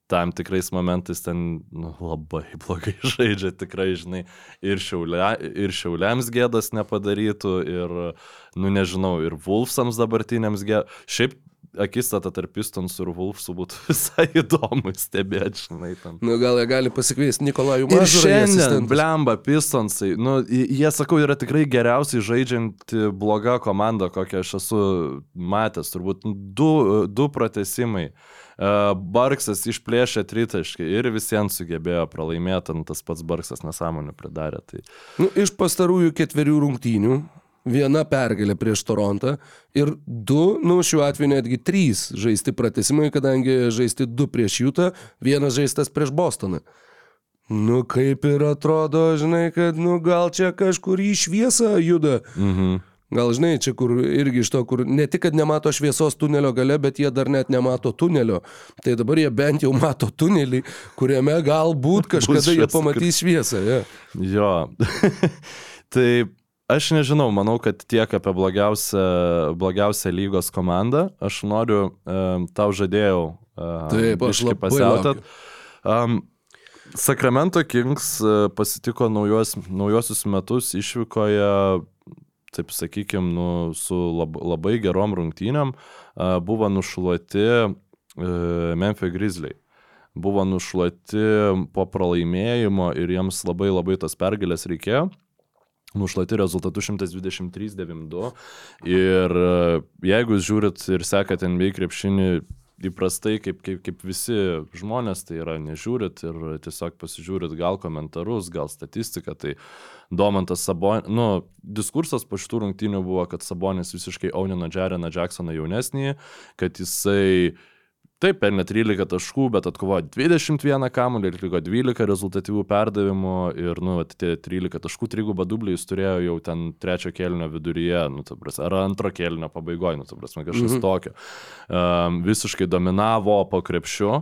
tam tikrais momentais ten nu, labai blogai žaidžia, tikrai, žinai, ir, šiaulia, ir šiauliams gėdas nepadarytų, ir, nu, nežinau, ir Wolfsams dabartiniams gėdas. Šiaip akistata tarp Pistonsų ir Wolfsų būtų visai įdomu stebėti, žinai, ten. Nu, gal jie gali pasikviesti Nikolajų į šiandien, blemba, Pistonsai, nu, jie, sakau, yra tikrai geriausiai žaidžianti bloga komanda, kokią aš esu matęs, turbūt du, du pratesimai. Uh, Barksas išplėšė tritaškį ir visiems sugebėjo pralaimėti, tas pats Barksas nesąmonių pridarė. Tai... Nu, iš pastarųjų ketverių rungtynių viena pergalė prieš Torontą ir du, nu šiuo atveju netgi trys žaisti pratesimai, kadangi žaisti du prieš Jutą, vienas žaistas prieš Bostoną. Nu kaip ir atrodo, žinai, kad nu gal čia kažkur į šviesą juda. Mhm. Gal žinai, čia kur irgi iš to, kur ne tik, kad nemato šviesos tunelio gale, bet jie dar net nemato tunelio. Tai dabar jie bent jau mato tunelį, kuriame galbūt kažkada jie pamatys šviesą. Ja. Jo. tai aš nežinau, manau, kad tiek apie blogiausią, blogiausią lygos komandą. Aš noriu, um, tau žadėjau um, Taip, aš labai pasiautat. Um, Sacramento Kings uh, pasitiko naujos, naujosius metus išvykoje, taip sakykime, nu, su lab, labai gerom rungtynėm, uh, buvo nušluoti uh, Memphis Grizzliai buvo nušluoti po pralaimėjimo ir jiems labai labai tos pergalės reikėjo. Nušluoti rezultatų 123-92. Ir e, jeigu jūs žiūrit ir sekate NBA krepšinį įprastai, kaip, kaip, kaip visi žmonės, tai yra nežiūrit ir tiesiog pasižiūrit gal komentarus, gal statistiką, tai Domantas Sabonis, nu, diskursas po šitų rungtynių buvo, kad Sabonis visiškai aunino Jareną Jacksoną jaunesnį, kad jisai Taip, pelnė 13 taškų, bet atkovojo 21 kamuolį, atliko 12 rezultatyvių perdavimų ir, nu, tie 13 taškų trigubą dublį jis turėjo jau ten trečio kelnio viduryje, nu, prasme, ar antro kelnio pabaigoje, nu, prasme, kažkas mhm. tokio. Um, visiškai dominavo po krepšiu.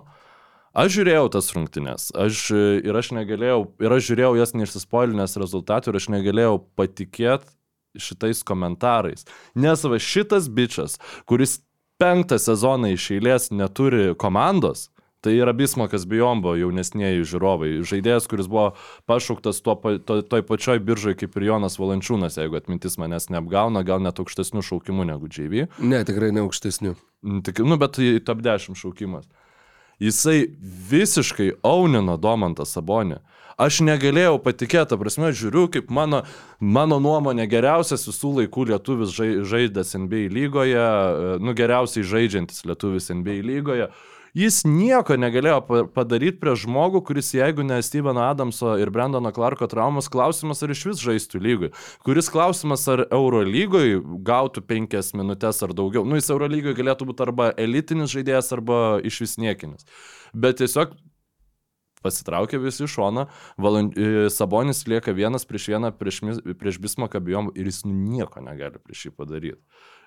Aš žiūrėjau tas rungtynes, aš ir aš negalėjau, ir aš žiūrėjau jas neišsispoilinęs rezultatų ir aš negalėjau patikėti šitais komentarais. Nes va šitas bičias, kuris penktą sezoną iš eilės neturi komandos, tai yra Bismakas Bijombo jaunesnėji žiūrovai. Žaidėjas, kuris buvo pašauktas tuo, to, toj pačioj biržai kaip ir Jonas Valančiūnas, jeigu atmintis manęs neapgauna, gal net aukštesnių šaukimų negu JV. Ne, tikrai ne aukštesnių. Tik, nu, bet top 10 šaukimas. Jisai visiškai aunino Domantą Sabonį. Aš negalėjau patikėti, prasme, žiūriu, kaip mano, mano nuomonė geriausias visų laikų lietuvis žai- žaidęs NBA lygoje, e, nu geriausiai žaidžiantis lietuvis NBA lygoje. Jis nieko negalėjo pa- padaryti prieš žmogų, kuris jeigu ne Steveno Adamso ir Brandono Clarko traumas, klausimas ar iš vis žaistų lygui. Kuris klausimas ar Euro lygoj gautų penkias minutės ar daugiau. Nu, jis Euro lygoj galėtų būti arba elitinis žaidėjas, arba iš vis niekinis. Bet tiesiog pasitraukė visi iš šono, Valan... e, Sabonis lieka vienas prieš vieną prieš, prieš Bismaką bijom ir jis nu nieko negali prieš jį padaryti.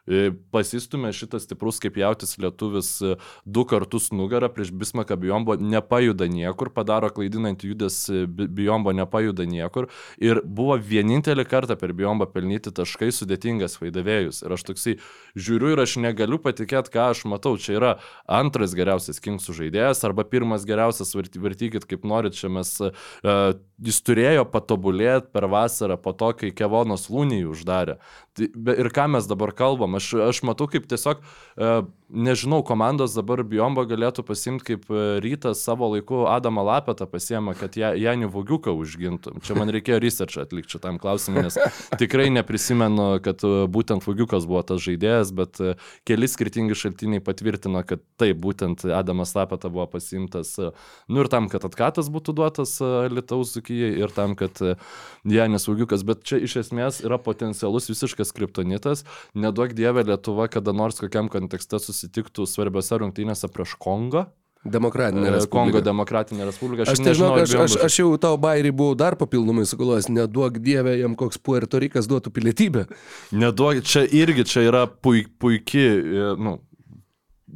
E, Pasistumė šitas stiprus kaip jautis lietuvis e, du kartus nugarą prieš Bismaką bijombo, nepajuda niekur, padaro klaidinantį judas bijombo, nepajuda niekur ir buvo vienintelį kartą per bijombo pelnyti taškai sudėtingas vaidavėjus. Ir aš toksai žiūriu ir aš negaliu patikėti, ką aš matau. Čia yra antras geriausias Kingsų žaidėjas arba pirmas geriausias, varty- vartykit kaip norit, čia mes, uh, jis turėjo patobulėti per vasarą po to, kai Kevonas Lūnijį uždarė. Tai, ir ką mes dabar kalbam, aš, aš matau kaip tiesiog, uh, nežinau, komandos dabar Biomba galėtų pasimti kaip e, rytas savo laiku Adamą Lapetą pasiemą, kad ja, Janį Vogiuką užgintų. Čia man reikėjo research atlikti šitam klausimui, nes tikrai neprisimenu, kad e, būtent Vogiukas buvo tas žaidėjas, bet e, keli skirtingi šaltiniai patvirtino, kad taip, būtent Adamas Lapeta buvo pasimtas. e, Nu ir tam, kad atkatas būtų duotas e, Lietuvos Zukijai ir tam, kad e, Janis Vogiukas, bet čia iš esmės yra potencialus visiškas kriptonitas. Neduok Dieve Lietuva kada nors kokiam kontekste susitiktų svarbiose rungtynėse prieš Kongą. Demokratinė E, Kongo Respublika. Demokratinė Respublika. Aš nežinau, ar aš, aš, aš jau tau bairį buvau dar papildomai sugalvojęs, neduok dievę jam koks Puerto Rikas duotų pilietybę. Neduok, čia irgi čia yra puik, puikiai, nu,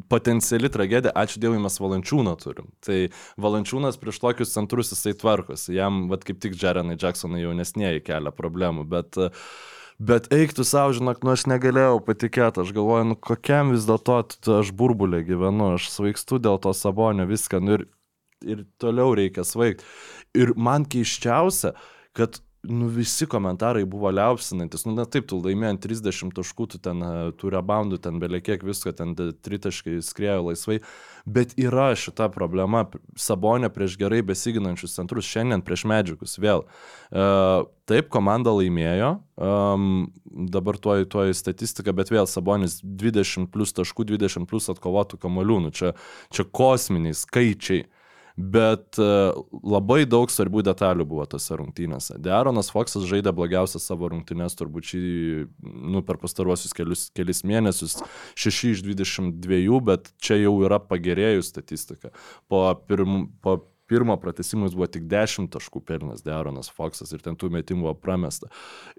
potenciali tragedija, ačiū Dievui mes valančiūną turim. Tai valančiūnas prieš tokius centrus jisai tvarkosi, jam, vad kaip tik Jerenai Jacksonai jaunesnėji kelia problemų, bet, bet eiktų savo, žinok, nu aš negalėjau patikėti, aš galvoju, nu kokiam vis dėlto aš burbulė gyvenu, aš svaigstu dėl to sabonio viską, nu ir, ir toliau reikia svaigti. Ir man keiščiausia, kad nu, visi komentarai buvo liaupsinantis. Nu, na taip, tu laimėjai ant 30 taškų, tu ten e, tų reboundų, ten beliekiek visko, ten tritaškai skriejo laisvai. Bet yra šita problema. Sabonė prieš gerai besiginančius centrus, šiandien prieš medžiagus vėl. Uh, taip, komanda laimėjo. Um, dabar tuoj, tuoj statistika, bet vėl Sabonis 20 plus taškų, 20 plus atkovotų kamolių. Nu, čia, čia kosminiai skaičiai. Bet e, labai daug svarbių detalių buvo tose rungtynėse. Dearonas Foksas žaidė blogiausias savo rungtynės turbūt šį, nu, per pastaruosius kelius, kelis mėnesius, 6 iš 22, bet čia jau yra pagerėjus statistika. Po, pirm, po pirmo pratesimo jis buvo tik 10 taškų pelnas Dearonas Foksas ir ten tų metimų buvo pramesta.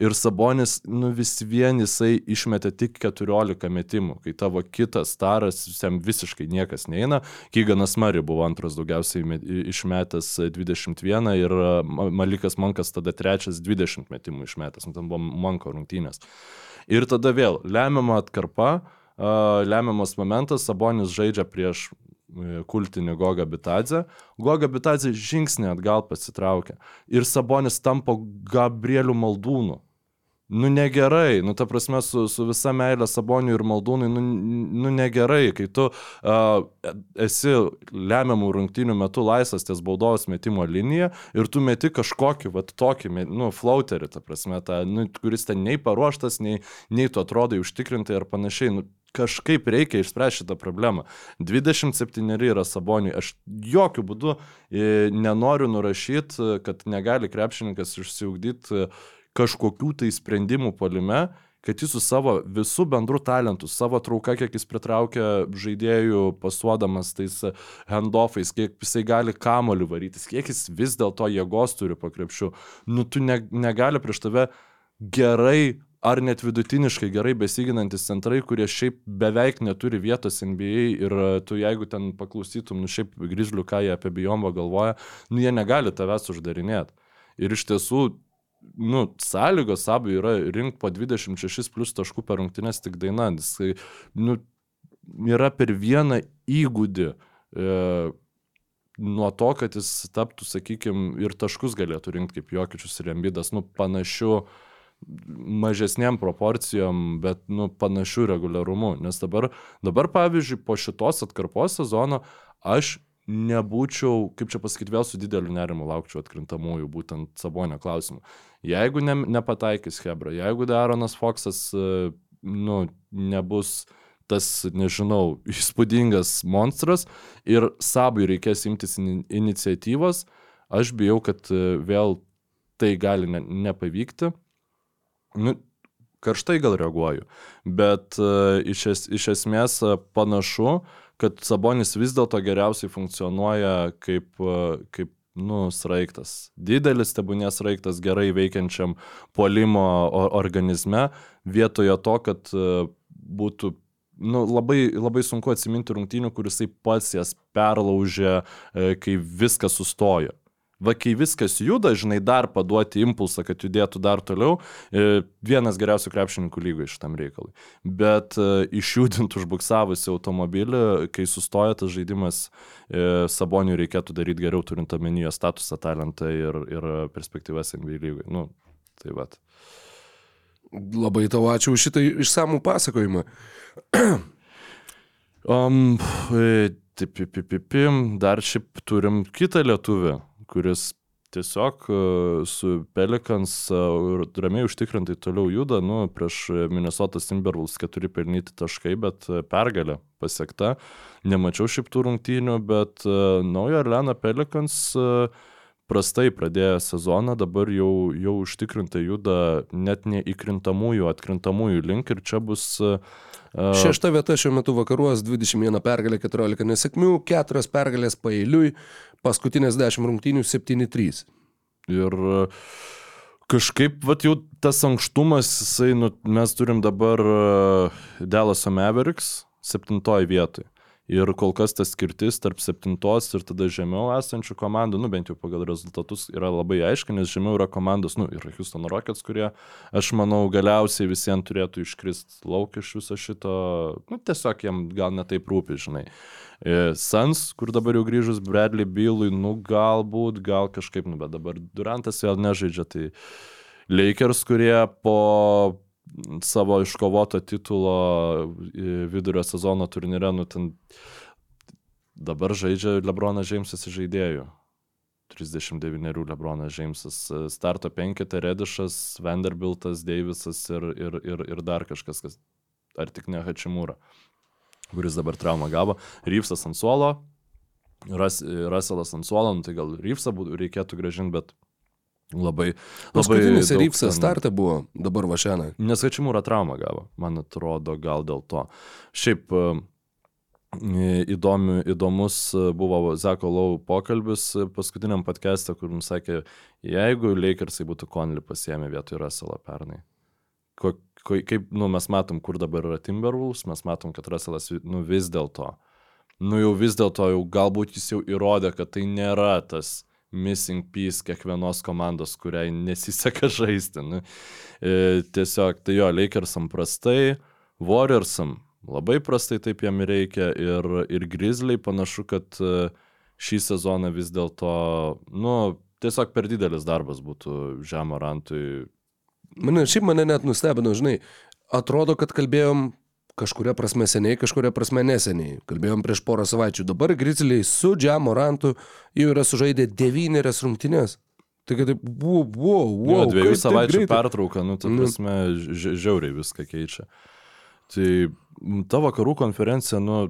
Ir Sabonis, nu vis vien jisai išmetė tik 14 metimų, kai tavo kitas staras, jam visiškai niekas neina. Kyganas Mari buvo antras daugiausiai met- išmetęs 21 ir e, Ma- Malikas Mankas tada trečias 20 metimų išmetęs, nu, ten buvo Manko rungtynės. Ir tada vėl lemiama atkarpa, a, lemiamas momentas, Sabonis žaidžia prieš e, kultinį Gogą Bitadzę. Goga Bitadzė žingsnį atgal pasitraukia. Ir Sabonis tampa Gabrielių maldūnų. Nu negerai, nu ta prasme su, su visa meilė Saboniui ir Maldūnui, nu, nu negerai, kai tu uh, esi lemiamų rungtynių metu laisvas ties baudos metimo linija ir tu meti kažkokį, va tokį, nu, flauterį, ta prasme, tą, nu, kuris ten nei paruoštas, nei, nei tu atrodai užtikrintai ar panašiai. Nu, kažkaip reikia išspręsti šitą problemą. 27 yra Saboniui. Aš jokių būdų e, nenoriu nurašyti, kad negali krepšininkas išsiugdyti kažkokių tai sprendimų polime, kad jis su savo visų bendrų talentų, savo trauka, kiek jis pritraukia žaidėjų pasuodamas tais handoffais, kiek jisai gali kamoliu varytis, kiek jis vis dėlto jėgos turi pakrepšių, nu tu ne, negali prieš tave gerai ar net vidutiniškai gerai besiginantis centrai, kurie šiaip beveik neturi vietos NBA ir e, tu jeigu ten paklausytum, nu šiaip grįžliu, ką jie apie Bijombą galvoja, nu jie negali tavęs uždarinėti. Ir iš tiesų, nu, sąlygos abu yra rinkti po 26 plus taškų per rungtynės tik daina. Jisai, nu, yra per vieną įgūdį. E, nuo to, kad jis taptų, sakykime, ir taškus galėtų rinkti kaip Jokičius ir Embidas, nu, panašiu mažesniem proporcijom, bet, nu, panašiu reguliarumu. Nes dabar, dabar pavyzdžiui, po šitos atkarpos sezono aš nebūčiau, kaip čia pasakyti, vėl su dideliu nerimu laukčiau atkrintamųjų, būtent Sabonio klausimų. Jeigu ne, nepataikys Hebra, jeigu Daronas Foksas, e, nu, nebus tas, nežinau, įspūdingas monstras ir Sabui reikės imtis in iniciatyvos, aš bijau, kad e, vėl tai gali ne, nepavykti. Nu, karštai gal reaguoju, bet uh, iš, es, iš esmės uh, panašu, kad Sabonis vis dėlto geriausiai funkcionuoja kaip, uh, kaip nu, sraigtas. Didelis tebūnės sraigtas gerai veikiančiam polimo organizme, vietoje to, kad uh, būtų nu, labai, labai sunku atsiminti rungtynių, kuris pats jas perlaužė, kai viskas sustojo va kai viskas juda, žinai, dar paduoti impulsą, kad judėtų dar toliau, e, vienas geriausių krepšininkų lygoje šitam reikalui. Bet e, išjudint užbuksavusi automobilį, kai sustoja tas žaidimas, e, Saboniui reikėtų daryti geriau, turint omenyje statusą, talentą ir, ir perspektyvas NBA lygoje. Nu, tai va. Labai tau ačiū už šitą išsamų pasakojimą. um, taip, pip, pip, pip, dar šiaip turim kitą lietuvį, kuris tiesiog e, su Pelikans e, ramiai užtikrintai toliau juda, nu, prieš Minnesota Timberwolves keturi pelnyti taškai, bet e, pergalė pasiekta. Nemačiau šiaip tų rungtynių, bet naujo Arlena Pelikans prastai pradėjo sezoną, dabar jau, jau užtikrintai juda net ne įkrintamųjų, atkrintamųjų link ir čia bus Šešta vieta šiuo metu vakaruos, 21 pergalė, 14 nesėkmių, 4 pergalės paeiliui, paskutinės 10 rungtynių 7-3. Ir e, kažkaip, vat jau tas ankštumas, jisai, nu, mes turim dabar e, Delaso Mavericks septintoji vietoje. Ir kol kas tas skirtis tarp septintos ir tada žemiau esančių komandų, nu bent jau pagal rezultatus, yra labai aiški, nes žemiau yra komandos, nu ir Houston Rockets, kurie, aš manau, galiausiai visiems turėtų iškristi lauk iš viso šito, nu tiesiog jiem gal netaip rūpi, žinai. E, Sans, kur dabar jau grįžus Bradley Bylui, nu galbūt, gal kažkaip, nu bet dabar Durantas vėl nežaidžia, tai Lakers, kurie po savo iškovoto titulo vidurio sezono turnyre, nu ten dabar žaidžia Lebronas Džeimsas žaidėjų. 39 Lebronas Džeimsas, starto penketė Redišas, Vanderbiltas, Deivisas ir, ir, ir, ir dar kažkas, kas, ar tik ne Hačimūra, kuris dabar traumą gavo. Ryfsas ant suolo, Ras, Raselas ant suolo, nu, tai gal Ryfsą reikėtų gražinti, bet Labai. Paskutinis Rypsas startą buvo, dabar Vašena. Nes Hačimūra traumą gavo, man atrodo, gal dėl to. Šiaip e, įdomi, įdomus buvo Zeko Lau pokalbis paskutiniam podcast'e, kur mums sakė, jeigu Lakersai būtų Conley pasiemę vietoj Russellą pernai. Ko, ko, kaip, nu, mes matom, kur dabar yra Timberwolves, mes matom, kad Russellas, nu, vis dėlto, nu, jau vis dėlto, jau galbūt jis jau įrodė, kad tai nėra tas missing piece kiekvienos komandos, kuriai nesiseka žaisti. Nu, e, tiesiog, tai jo, Lakersam prastai, Warriorsam labai prastai taip jam reikia ir, ir Grizzly panašu, kad e, šį sezoną vis dėlto, nu, tiesiog per didelis darbas būtų Žemorantui. Mane, šiaip mane net nustebino, žinai, atrodo, kad kalbėjom kažkuria prasme seniai, kažkuria prasme neseniai. Kalbėjom prieš porą savaičių. Dabar Grizzliai su Džiamorantu jau yra sužaidę devynerias rungtynės. Tai kad taip, buvo, buvo, buvo. Dviejų savaičių pertrauka, nu, tai prasme, ži žiauriai viską keičia. Tai ta vakarų konferencija, nu,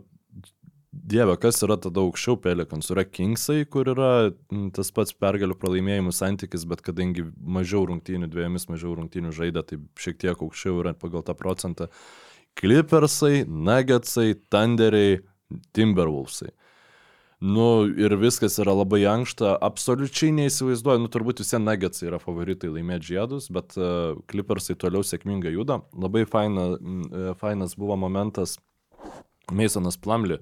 Dieve, kas yra tada aukščiau Pelikans? Yra Kingsai, kur yra tas pats pergalių pralaimėjimų santykis, bet kadangi mažiau rungtynių, dviejomis mažiau rungtynių žaidė, tai šiek tiek aukščiau yra pagal tą procentą. Clippersai, Nuggetsai, Thunderiai, Timberwolvesai. Nu ir viskas yra labai ankšta, absoliučiai neįsivaizduoju, nu turbūt visi Nuggetsai yra favoritai laimėti žiedus, bet uh, Clippersai toliau sėkmingai juda. Labai faina, uh, fainas buvo momentas, Masonas Plumley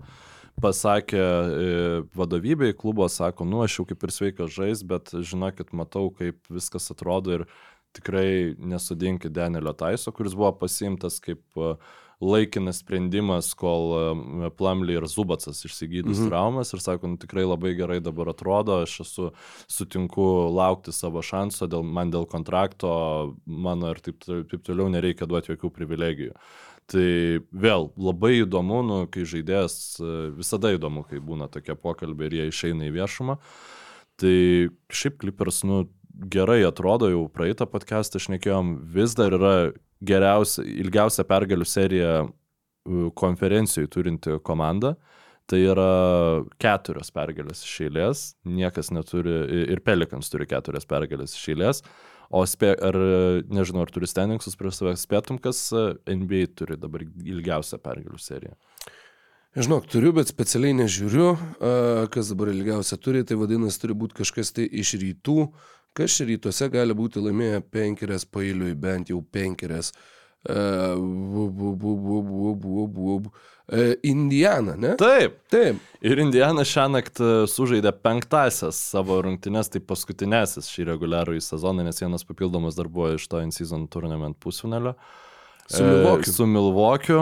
pasakė uh, vadovybei klubo, sako, nu aš jau kaip ir sveikas žais, bet žinokit, matau, kaip viskas atrodo ir tikrai nesudinkit Danielio Taiso, kuris buvo pasiimtas kaip e, laikinas sprendimas, kol e, Plumley ir Zubacas išsigydus mhm. traumas ir sako, nu, tikrai labai gerai dabar atrodo, aš esu sutinku laukti savo šanso, dėl, man dėl kontrakto, mano ir taip, taip toliau nereikia duoti jokių privilegijų. Tai vėl labai įdomu, nu, kai žaidėjas, e, visada įdomu, kai būna tokie pokalbiai ir jie išeina į viešumą. Tai šiaip Clippers, nu, gerai atrodo, jau praeitą podcastą šnekėjom, vis dar yra geriausia, ilgiausia pergalių serija konferencijoje turinti komanda. Tai yra keturios pergalės iš eilės, niekas neturi, ir Pelikans turi keturias pergalės iš eilės, o spė, ar, nežinau, ar turi standingsus prie savęs, spėtum, kas NBA turi dabar ilgiausią pergalių seriją. Žinok, turiu, bet specialiai nežiūriu, kas dabar ilgiausia turi, tai vadinasi, turi būti kažkas tai iš rytų, kas rytuose gali būti laimėję penkerias pailiui, bent jau penkerias. Uh, Indiana, ne? Taip. Taip. Ir Indiana šią naktį sužaidė penktasias savo rungtynes, tai paskutinėsis šį reguliarų į sezoną, nes vienas papildomas dar buvo iš to in-season tournament pusfinalio. Su Milvokiu. E, su Milvokiu.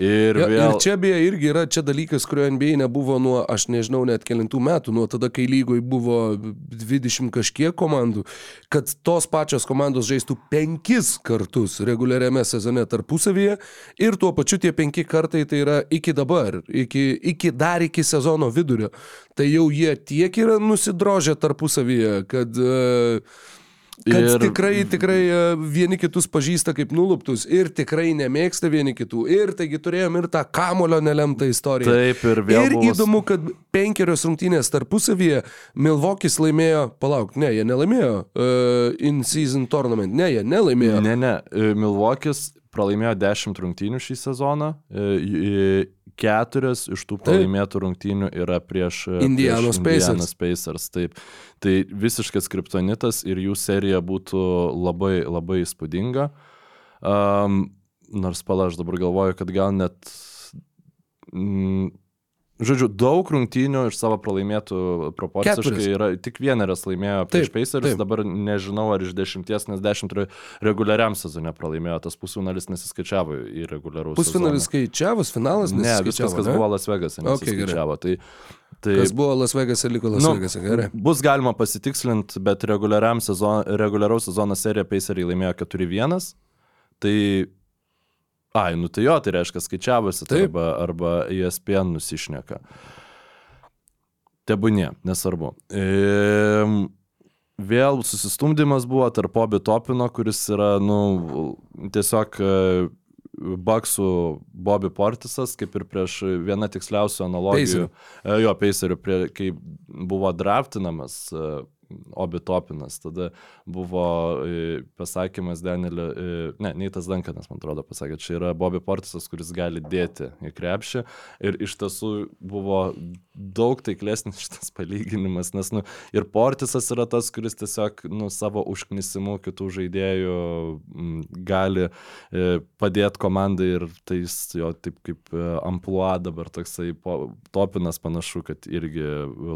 Ir, ja, vėl... ir čia beje irgi yra čia dalykas, kurio NBA nebuvo nuo, aš nežinau, net kelintų metų, nuo tada, kai lygoj buvo 20 kažkiek komandų, kad tos pačios komandos žaistų penkis kartus reguliariame sezone tarpusavyje ir tuo pačiu tie penki kartai tai yra iki dabar, iki, iki dar iki sezono vidurio. Tai jau jie tiek yra nusidrožę tarpusavyje, kad uh, Kad ir... tikrai, tikrai e, vieni kitus pažįsta kaip nuluptus ir tikrai nemėgsta vieni kitų. Ir taigi turėjom ir tą kamulio nelemtą istoriją. Taip, ir vėl. Ir buvo... įdomu, kad penkerios rungtynės tarpusavyje Milvokis laimėjo, palauk, ne, jie nelaimėjo uh, in-season tournament, ne, jie nelaimėjo. Ne, ne, Milvokis pralaimėjo 10 rungtynių šį sezoną. Uh, keturias iš tų pralaimėtų rungtynių yra prieš Indianos prieš Indianos Pacers. Taip. Tai visiškas kriptonitas ir jų serija būtų labai, labai įspūdinga. Um, nors pala, aš dabar galvoju, kad gal net mm, Žodžiu, daug rungtynių iš savo pralaimėtų proporciškai Keturis. yra, tik vieneras laimėjo prieš Taip, Pacers, taip. dabar nežinau ar iš dešimties, nes dešimt re- reguliariam sezone pralaimėjo, tas pusfinalis nesiskaičiavo į reguliarų Pusfinalis skaičiavus, finalas Ne, viskas, nesiskaičiavo, kas ne? buvo Las Vegas'e, Okay, gerai. nesiskaičiavo. tai, tai, Kas buvo Las Vegas'e, liko Las nu, Vegas'e, gerai. Bus galima pasitikslint, bet sezon, reguliaraus sezono seriją Paceriai laimėjo 4-1. Tai... Ai, nu tai jo, tai reiškia skaičiavosi, tai Taip. arba, arba E ESPN nusišneka. Tebūnie, nesvarbu. Ehm, vėl susistumdymas buvo tarp Obi Topino, kuris yra, nu, tiesiog e, Baksų Bobby Portisas, kaip ir prieš vieną tiksliausių analogijų. E, Jo, Pacerių, kai buvo draftinamas e, Obi Topinas, tada buvo e, pasakymas Danielio, e, ne, Neitas Dankanas, man atrodo, pasakė, čia yra Bobby Portisas, kuris gali dėti į krepšį. Ir iš tiesų buvo daug taiklesnis šitas palyginimas, nes, nu, ir Portisas yra tas, kuris tiesiog, nu, savo užknisimu kitų žaidėjų m, gali e, padėti komandai ir tai jis jo taip kaip e, ampluo dabar toksai po, topinas panašu, kad irgi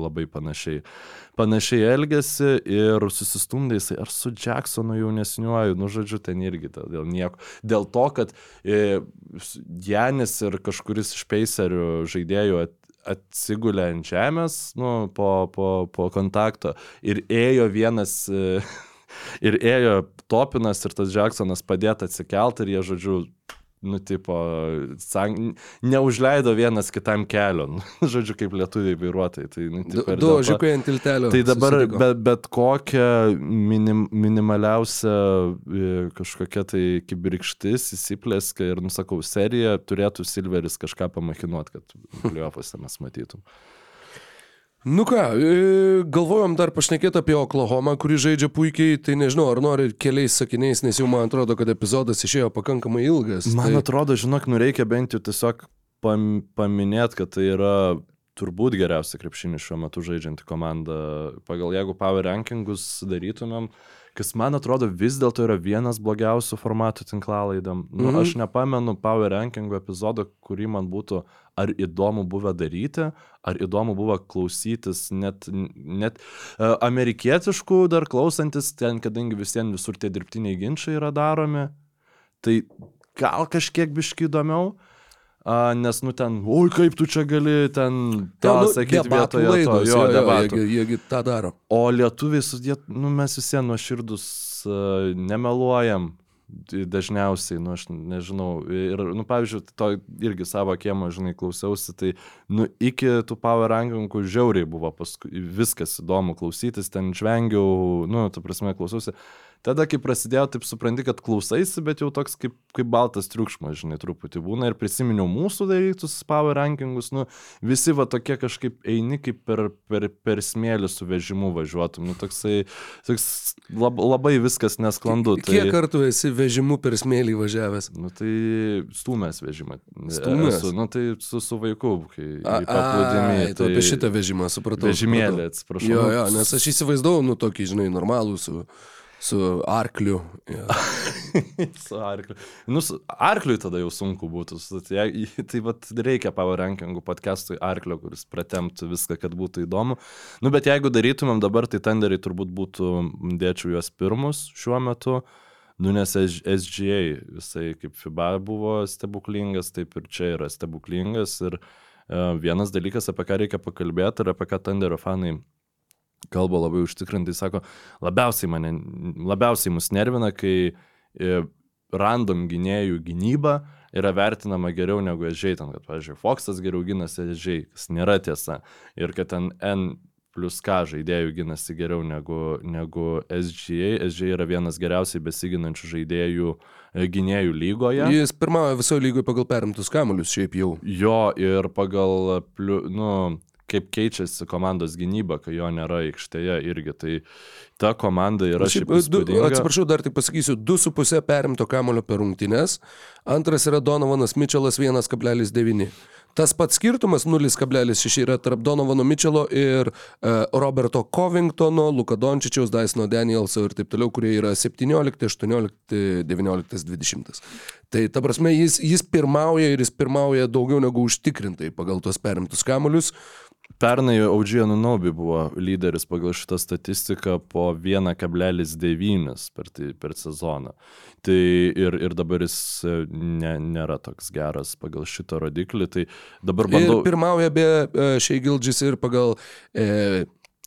labai panašiai, panašiai elgesi ir susistumdė jisai ar su Jacksonu jaunesniuoju, nu žodžiu, ten irgi dėl nieko. Dėl to, kad e, Janis ir kažkuris iš peiserių žaidėjų at, atsigulė ant žemės nu, po, po, po kontakto ir ėjo vienas e, ir ėjo Topinas ir tas Jacksonas padėti atsikelt ir jie, žodžiu, nu, tipo, sang, neužleido vienas kitam kelio, nu, žodžiu, kaip lietuviai vairuotojai. Tai, nu, Du, tipo, du dėl to- ožiukai ant tiltelio. Tai dabar susitiko. bet, bet kokia minim, minimaliausia e, kažkokia tai kibirkštis įsiplėska ir, nusakau, serija turėtų Silveris kažką pamakinuot, kad playoffuose mes matytum. Nu ką, e, galvojom dar pašnekėti apie Oklahomą, kuri žaidžia puikiai, tai nežinau, ar nori keliais sakiniais, nes jau man atrodo, kad epizodas išėjo pakankamai ilgas. Man tai... atrodo, žinok, nu reikia bent jau tiesiog pam, paminėti, kad tai yra turbūt geriausia krepšinį šiuo metu žaidžianti komanda. Pagal jeigu power rankingus darytumėm, kas man atrodo vis dėlto yra vienas blogiausių formatų tinklalaidam. Nu, Mhm. aš nepamenu power rankingų epizodo, kurį man būtų ar įdomu buvę daryti, ar įdomu buvo klausytis, net, net uh, amerikietiškų dar klausantis, ten, kadangi visiems visur tie dirbtiniai ginčiai yra daromi, tai gal kažkiek biški įdomiau. A, nes, nu, ten, oi, kaip tu čia gali ten tą Ten, nu, sakyti vietoje to, laidos, jo, debatų. Jiegi, jiegi tą daro. O lietuviai, sudėt, nu, mes visi nuoširdus uh, nemeluojam dažniausiai, nu, aš nežinau. Ir, nu, pavyzdžiui, to irgi savo kiemo, žinai, klausiausi, tai, nu, iki tų power rankingų žiauriai buvo paskui viskas įdomu klausytis, ten žvengiau, nu, tu prasme, klausiausi. Tada, kai prasidėjo, taip supranti, kad klausaisi, bet jau toks kaip, kaip baltas triukšmas, žinai, truputį būna. Ir prisiminiau mūsų darytus power rankingus, nu, visi va tokie kažkaip eini kaip per, per, per smėlį su vežimu važiuotum. Nu, toksai, toks lab, labai viskas nesklandu. Tai... Kiek kartų esi vežimu per smėlį važiavęs? Nu, tai stumės vežimą. Stūmės? Esu, nu, tai su, su vaiku, kai paplūdimį. Tai apie šitą vežimą supratau. Vežimėlį, atsiprašau. Jo, jo, nes aš įsivaizdavau, nu, tokį, žinai, normalų su su arkliu. Ja. su arkliu. Nu, su arkliui tada jau sunku būtų. Tai, tai vat, reikia Power Rankingų podcast'ui arklio, kuris pratemtų viską, kad būtų įdomu. Nu, bet jeigu darytumėm dabar, tai tenderiai turbūt būtų, dėčiau juos pirmus šiuo metu. Nu, nes SGA visai kaip FIBA buvo stebuklingas, taip ir čia yra stebuklingas. Ir uh, vienas dalykas, apie ką reikia pakalbėti ir apie ką tenderio fanai kalba labai užtikrintai, sako, labiausiai mane, labiausiai mus nervina, kai e, random gynėjų gynyba yra vertinama geriau negu ežiai, ten, kad, pavyzdžiui, Foxas geriau ginasi ežiai, kas nėra tiesa, ir kad ten N plus K žaidėjų ginasi geriau negu, negu SGA. SGA yra vienas geriausiai besiginančių žaidėjų e, gynėjų lygoje. Jis pirmauja visoje lygoje pagal perimtus kamuolius šiaip jau. Jo, ir pagal, nu, kaip keičiasi komandos gynyba, kai jo nėra aikštėje irgi. Tai ta komanda yra šiaip... Du, atsiprašau, dar tik pasakysiu, 2,5 perimto kamulio per rungtynes, antras yra Donovanas Mitčelas 1,9. Tas pats skirtumas 0,6 yra tarp Donovano Mitčelo ir e, Roberto Covingtono, Luka Dončičiaus, Daisno Danielso ir taip toliau, kurie yra 17, 18, 19, 20. Tai ta prasme, jis, jis pirmauja ir jis pirmauja daugiau negu užtikrintai pagal tuos perimtus kamuolius. Pernai Audžija Nunobi buvo lyderis pagal šitą statistiką po 1,9 per, tai, per sezoną. Tai ir, ir dabar jis e, ne, nėra toks geras pagal šitą rodiklį. Tai dabar bandau. Ir pirmauja be e, šiai gildžys ir pagal e,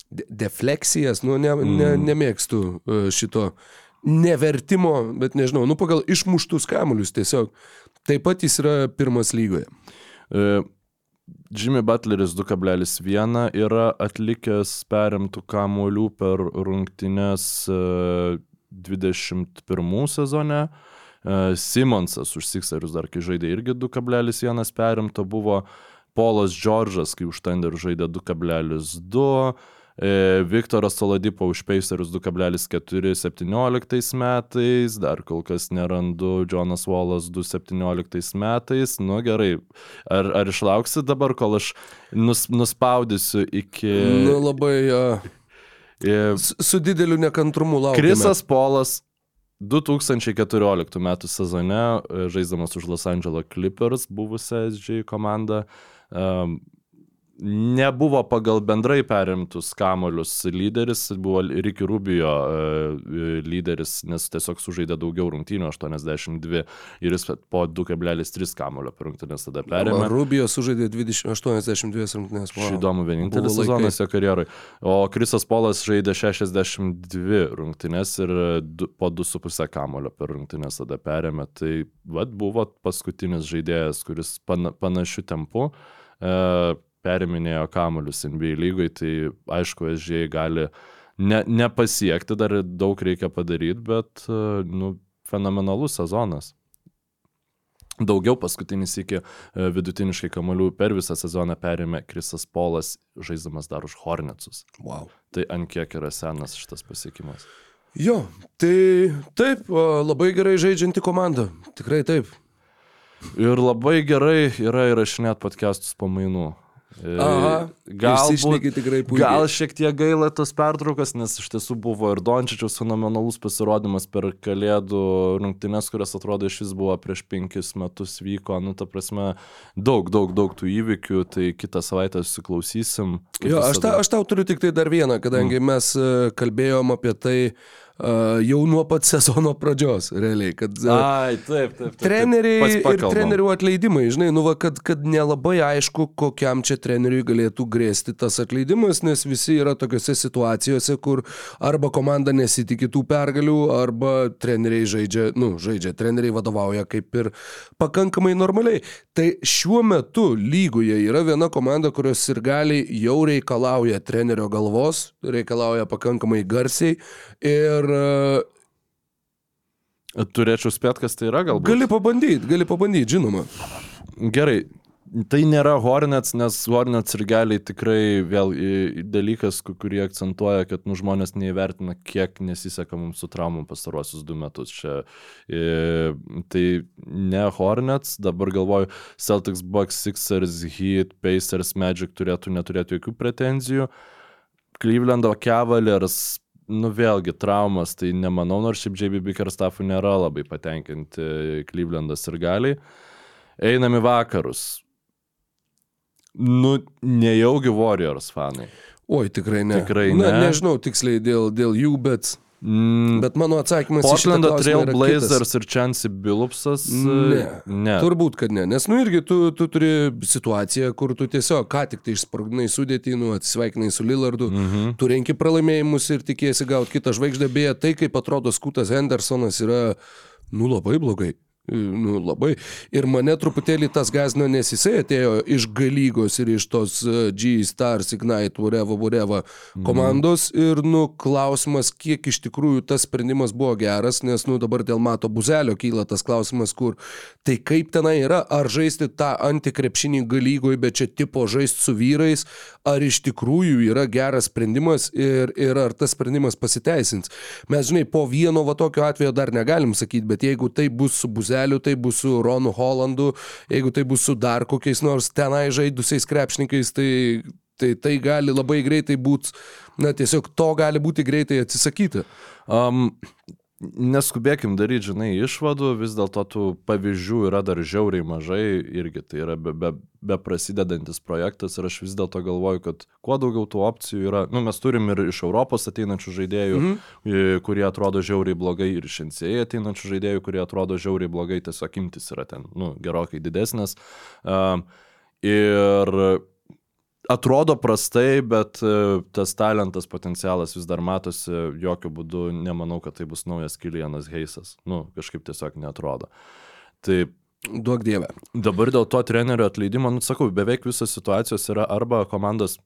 defleksijas, nu ne, ne, mm. nemėgstu e, šito nevertimo, bet nežinau, nu pagal išmuštus kamuolius tiesiog. Taip pat jis yra pirmas lygoje. E, Jimmy Butleris 2,1 yra atlikęs perimtų kamuolių per rungtynes 21 e, sezone. E, Simonsas už Sixerius dar kai žaidė irgi 2,1 perimto buvo. Polas Džordžas, kai už Thunder žaidė 2,2. E, Viktoras Soladipo už Pacerius 2,4 17 metais, dar kol kas nerandu, Jonas Wallas 2,17 metais, nu gerai, ar, ar išlauksi dabar, kol aš nus, nuspaudysiu iki... Nu labai... Uh... Su, su dideliu nekantrumu laukiu. Krisas Polas 2014 m. sezone, žaisdamas už Los Angeles Clippers, buvusią SG komandą, um, nebuvo pagal bendrai perimtus kamolius lyderis, buvo Ricky Rubio e, lyderis, nes tiesiog sužaidė daugiau rungtynių, 82, ir jis po 2,3 kamolio per rungtynės tada perėmė. Rubio sužaidė 20, 82 rungtynės. Wow. Šį įdomų vienintelis sezonas jo karjeroj. O Krisas Polas žaidė 62 rungtynės ir du, po 2,5 kamolio per rungtynės tada perėmė. Tai vad buvo paskutinis žaidėjas, kuris pana, panašiu tempu. Uh, periminėjo kamuolius NBA lygoj, tai aišku, SGA gali ne, nepasiekti, dar daug reikia padaryti, bet nu, fenomenalus sezonas. Daugiau paskutinis iki e, vidutiniškai kamolių per visą sezoną perėmė Krisas Polas, žaisdamas dar už Hornetsus. Wow. Tai ant kiek yra senas šitas pasiekimas. Jo, tai taip, labai gerai žaidžianti komanda. Tikrai taip. Ir labai gerai yra įrašinėti podcastus pamainų. Aha, galbūt tikrai puikiai. Gal šiek tiek gaila tos pertraukas, nes iš tiesų buvo ir Dončičiaus fenomenalus pasirodymas per kalėdų rungtynes, kurias atrodo iš vis buvo prieš penkis metus vyko. Nu, ta prasme, daug, daug, daug tų įvykių, tai kitą savaitę susiklausysim. Jo, aš, ta, aš tau turiu tik tai dar vieną, kadangi mm. mes e, kalbėjom apie tai, uh, jau nuo pat sezono pradžios, realiai. Kad, uh, Ai, taip, taip. taip treneriai taip, ir trenerių atleidimai, žinai, nu va, kad, kad nelabai aišku, kokiam čia treneriui galėtų grėsti tas atleidimas, nes visi yra tokiuose situacijose, kur arba komanda nesitikė tų pergalių, arba treneriai žaidžia, nu, žaidžia, treneriai vadovauja kaip ir pakankamai normaliai. Tai šiuo metu lygoje yra viena komanda, kurios ir gali jau reikalauja trenerio galvos, reikalauja pakankamai garsiai ir Turėčiau spėt, kas tai yra, galbūt. Gali pabandyti, gali pabandyti, žinoma. Gerai, tai nėra Hornets, nes Hornets ir galiai tikrai vėl dalykas, ku- kurį akcentuoja, kad nu, žmonės neįvertina, kiek nesiseka mums su traumom pastaruosius du metus. Čia, e, tai ne Hornets, dabar galvoju, Celtics, Bucks, Sixers, Heat, Pacers, Magic turėtų neturėti jokių pretenzijų. Clevelando Cavaliers, nu vėlgi, traumas, tai nemanau, nors šiaip JB Bickerstaffų nėra labai patenkinti Clevelandas ir galiai. Einam į vakarus. Nu, nejaugi Warriors fanai. Oi, tikrai ne. Tikrai Na, ne. nežinau tiksliai dėl, dėl jų, bet, Mm, bet mano atsakymas Portlando yra Blazers kitas. ir Chancey Billupsas. Ne. ne. Turbūt, kad ne. Nes, nu, irgi tu, tu turi situaciją, kur tu tiesiog ką tik tai išsprogdinai sudėtį, nu, atsisveikinai su Lillardu, Mhm. tu renki pralaimėjimus ir tikėsi gauti kitą žvaigždę. Beje, tai kaip atrodo Skutas Hendersonas yra, nu, labai blogai. Nu, labai. Ir mane truputėlį tas gazino, nes jisai atėjo iš galygos ir iš tos uh, G Stars, Ignite, whatever, whatever komandos. Ir, nu, klausimas, kiek iš tikrųjų tas sprendimas buvo geras, nes, nu, dabar dėl Mato Buzelio kyla tas klausimas, kur tai kaip tenai yra, ar žaisti tą antikrepšinį galygoj, bet čia tipo žaisti su vyrais, ar iš tikrųjų yra geras sprendimas ir, ir ar tas sprendimas pasiteisins. Mes, žinai, po vieno va tokio atvejo dar negalim sakyti, bet jeigu tai bus su Buzeliu, tai bus su Ronu Hollandu, jeigu tai bus su dar kokiais nors tenai žaidusiais krepšininkais, tai tai, tai gali labai greitai būti, na tiesiog to gali būti greitai atsisakyta. Um, neskubėkim daryti, žinai, išvadų, vis dėlto tų pavyzdžių yra dar žiauriai mažai, irgi tai yra be, be, be prasidedantis projektas ir aš vis dėlto galvoju, kad kuo daugiau tų opcijų yra, nu mes turim ir iš Europos ateinančių žaidėjų, mhm. kurie atrodo žiauriai blogai, ir iš NCA ateinančių žaidėjų, kurie atrodo žiauriai blogai, tiesiog imtis yra ten, nu, gerokai didesnės. Um, ir atrodo prastai, bet e, tas talentas, potencialas vis dar matosi, jokių būdų nemanau, kad tai bus naujas Kilianas Heisas. Nu, kažkaip tiesiog netrodo. Tai Duok dievę. dabar dėl to trenerio atleidimo, nu sakau, beveik visos situacijos yra arba komandos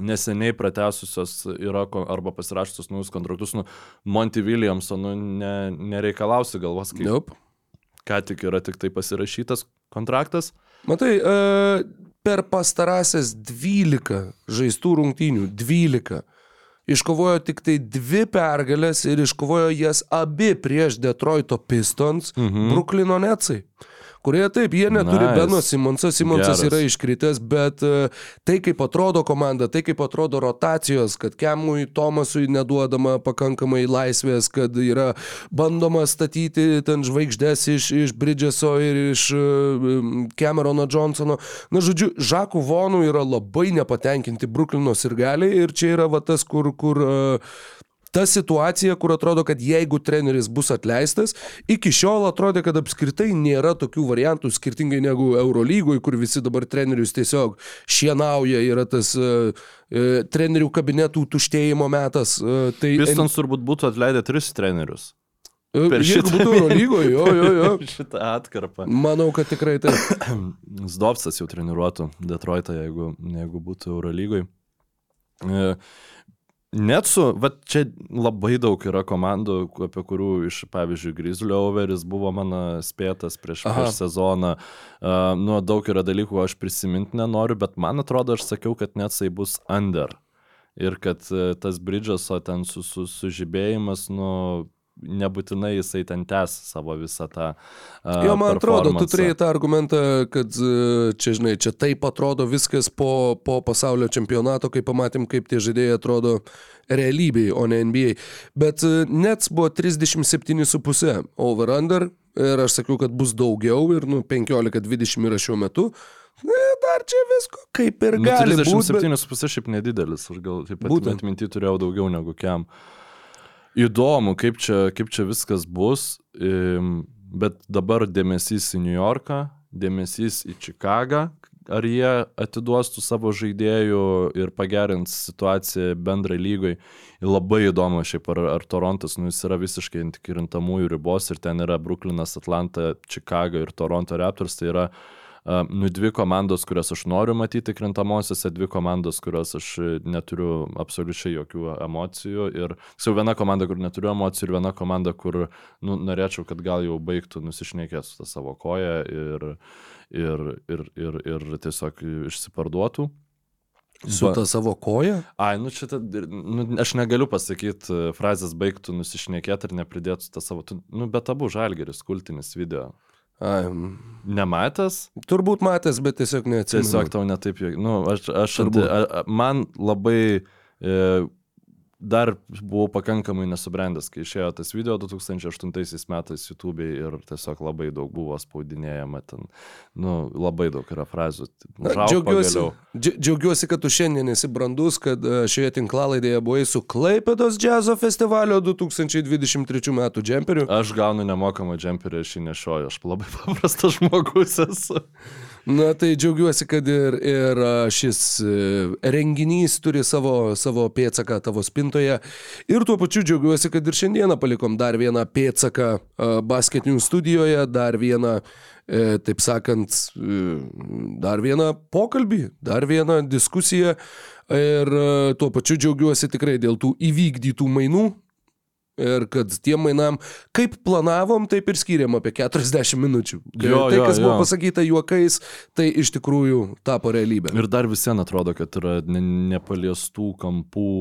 neseniai pratesusios yra arba pasirašusios naujus kontraktus, nu, Monty Williamso, nu, ne, nereikalausi galvos, kai Nope. ką tik yra tik tai pasirašytas kontraktas. Matai, e, per pastarąsias 12 žaistų rungtynių, 12, iškovojo tik tai dvi pergalės ir iškovojo jas abi prieš Detroito Pistons, mhm. Bruklino Netsai. Kurie taip, jie neturi Nice. Beno Simonsą, Simonsas Geras. yra iškritęs, bet e, tai kaip atrodo komanda, tai kaip atrodo rotacijos, kad Kemui Tomasui neduodama pakankamai laisvės, kad yra bandoma statyti ten žvaigždės iš, iš Bridgeso ir iš e, Camerono Johnsono. Na, žodžiu, Žakų Vonų yra labai nepatenkinti Bruklino sirgaliai ir čia yra va tas, kur, kur e, ta situacija, kur atrodo, kad jeigu treneris bus atleistas, iki šiol atrodė, kad apskritai nėra tokių variantų, skirtingai negu Eurolygoje, kur visi dabar trenerius tiesiog šienauja, yra tas uh, uh, trenerių kabinetų tuštėjimo metas. Uh, tai Pistons turbūt būtų atleidę tris trenerius. uh, per šitą būtų Eurolygoje, jo, jo, jo. Šitą atkarpą. Manau, kad tikrai taip. Zdovsas jau treniruotų Detroitą, jeigu, jeigu būtų Eurolygoj. E, Net su, va čia labai daug yra komandų, apie kurių iš, pavyzdžiui, Grizzly Overis buvo mano spėtas prieš, Aha. prieš sezoną. Uh, nu, daug yra dalykų, aš prisiminti nenoriu, bet man atrodo, aš sakiau, kad net tai bus under. Ir kad e, tas Bridžaso ten su, su, sužibėjimas, nu, nebūtinai jisai ten tęs savo visą tą. Uh, Jo, man atrodo, tu turėjai tą argumentą, kad e, čia, žinai, čia taip atrodo viskas po, po pasaulio čempionato, kai pamatėm, kaip tie žaidėjai atrodo realybėje, o ne NBA. Bet e, Nets buvo 37,5 over-under ir aš sakiau, kad bus daugiau ir, nu, 15-20 yra šiuo metu. Ne, dar čia visko kaip ir Nu, gali būti. 37,5 šiaip nedidelis, aš gal taip pat atminti turėjau daugiau negu kiam. Įdomu, kaip čia, kaip čia viskas bus, bet dabar dėmesys į New Yorką, dėmesys į Čikagą, ar jie atiduos tų savo žaidėjų ir pagerins situaciją bendrai lygoj. Labai įdomu šiaip, ar, ar Torontas, nu jis yra visiškai ant kirintamųjų ribos ir ten yra Brooklynas, Atlanta, Čikaga ir Toronto Raptors, tai yra Uh, nu, dvi komandos, kurias aš noriu matyti krintamosiose, dvi komandos, kurios aš neturiu absoliučiai jokių emocijų. Ir jau viena komanda, kur neturiu emocijų, ir viena komanda, kur nu, norėčiau, kad gal jau baigtų nusišnekėti su tą savo koją ir, ir, ir, ir, ir tiesiog išsiparduotų. Su ta savo koja? Ai, nu čia, tad, nu, aš negaliu pasakyti frazės baigtų nusišnekėti ir nepridėtų tą savo, tu, nu, bet abu žalgeris, kultinis video. Ai, Nematęs? turbūt matęs, bet tiesiog neatsimenu. Tiesiog tau netaip, jau- nu, aš, aš anti, a, a, man labai e, dar buvau pakankamai nesubrendęs, kai išėjo tas video 2008 metais YouTube ir tiesiog labai daug buvo spaudinėjama ten, nu, labai daug yra frazių. Na, džiaugiuosi, džiaugiuosi, kad tu šiandien esi brandus, kad e, šioje tinklalaidėje buvai su Klaipėdos džiazo festivalio 2023 metų džemperiu. Aš gaunu nemokamą džemperį, aš jį nešioju, aš labai paprastas žmogus esu. Na tai džiaugiuosi, kad ir, ir šis e, renginys turi savo, savo pėtsaką tavo spintoje. Ir tuo pačiu džiaugiuosi, kad ir šiandieną palikom dar vieną pėtsaką basketinių studijoje, dar vieną, e, taip sakant, e, dar vieną pokalbį, dar vieną diskusiją. Ir tuo pačiu džiaugiuosi tikrai dėl tų įvykdytų mainų. Ir kad tiem mainam, kaip planavom, taip ir skiriam apie 40 minučių. Jo, tai, jo, kas buvo jo. pasakyta juokais, tai iš tikrųjų tapo realybė. Ir dar visiems atrodo, kad yra ne, nepaliestų kampų,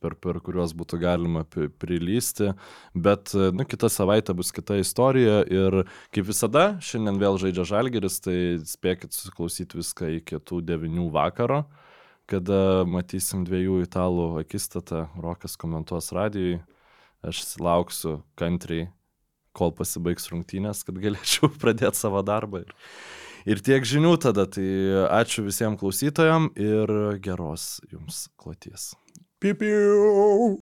per, per kuriuos būtų galima prilysti, bet nu, kitą savaitę bus kita istorija ir kaip visada, šiandien vėl žaidžia Žalgeris, tai spėkit susiklausyti viską iki tų 9 vakaro, kada matysim dviejų italų akistatą, Rokas komentuos radijui, aš lauksiu kantriai, kol pasibaigs rungtynės, kad galėčiau pradėti savo darbą. Ir... Ir tiek žinių tada, tai ačiū visiems klausytojams ir geros jums kloties. Pipiu.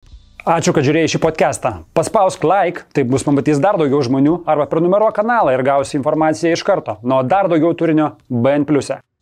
Ačiū, kad žiūrėjai šį podcastą. Paspausk like, taip bus pamatys dar daugiau žmonių, arba prenumeruok kanalą ir gausi informaciją iš karto. Nuo dar daugiau turinio BN ⁇. e.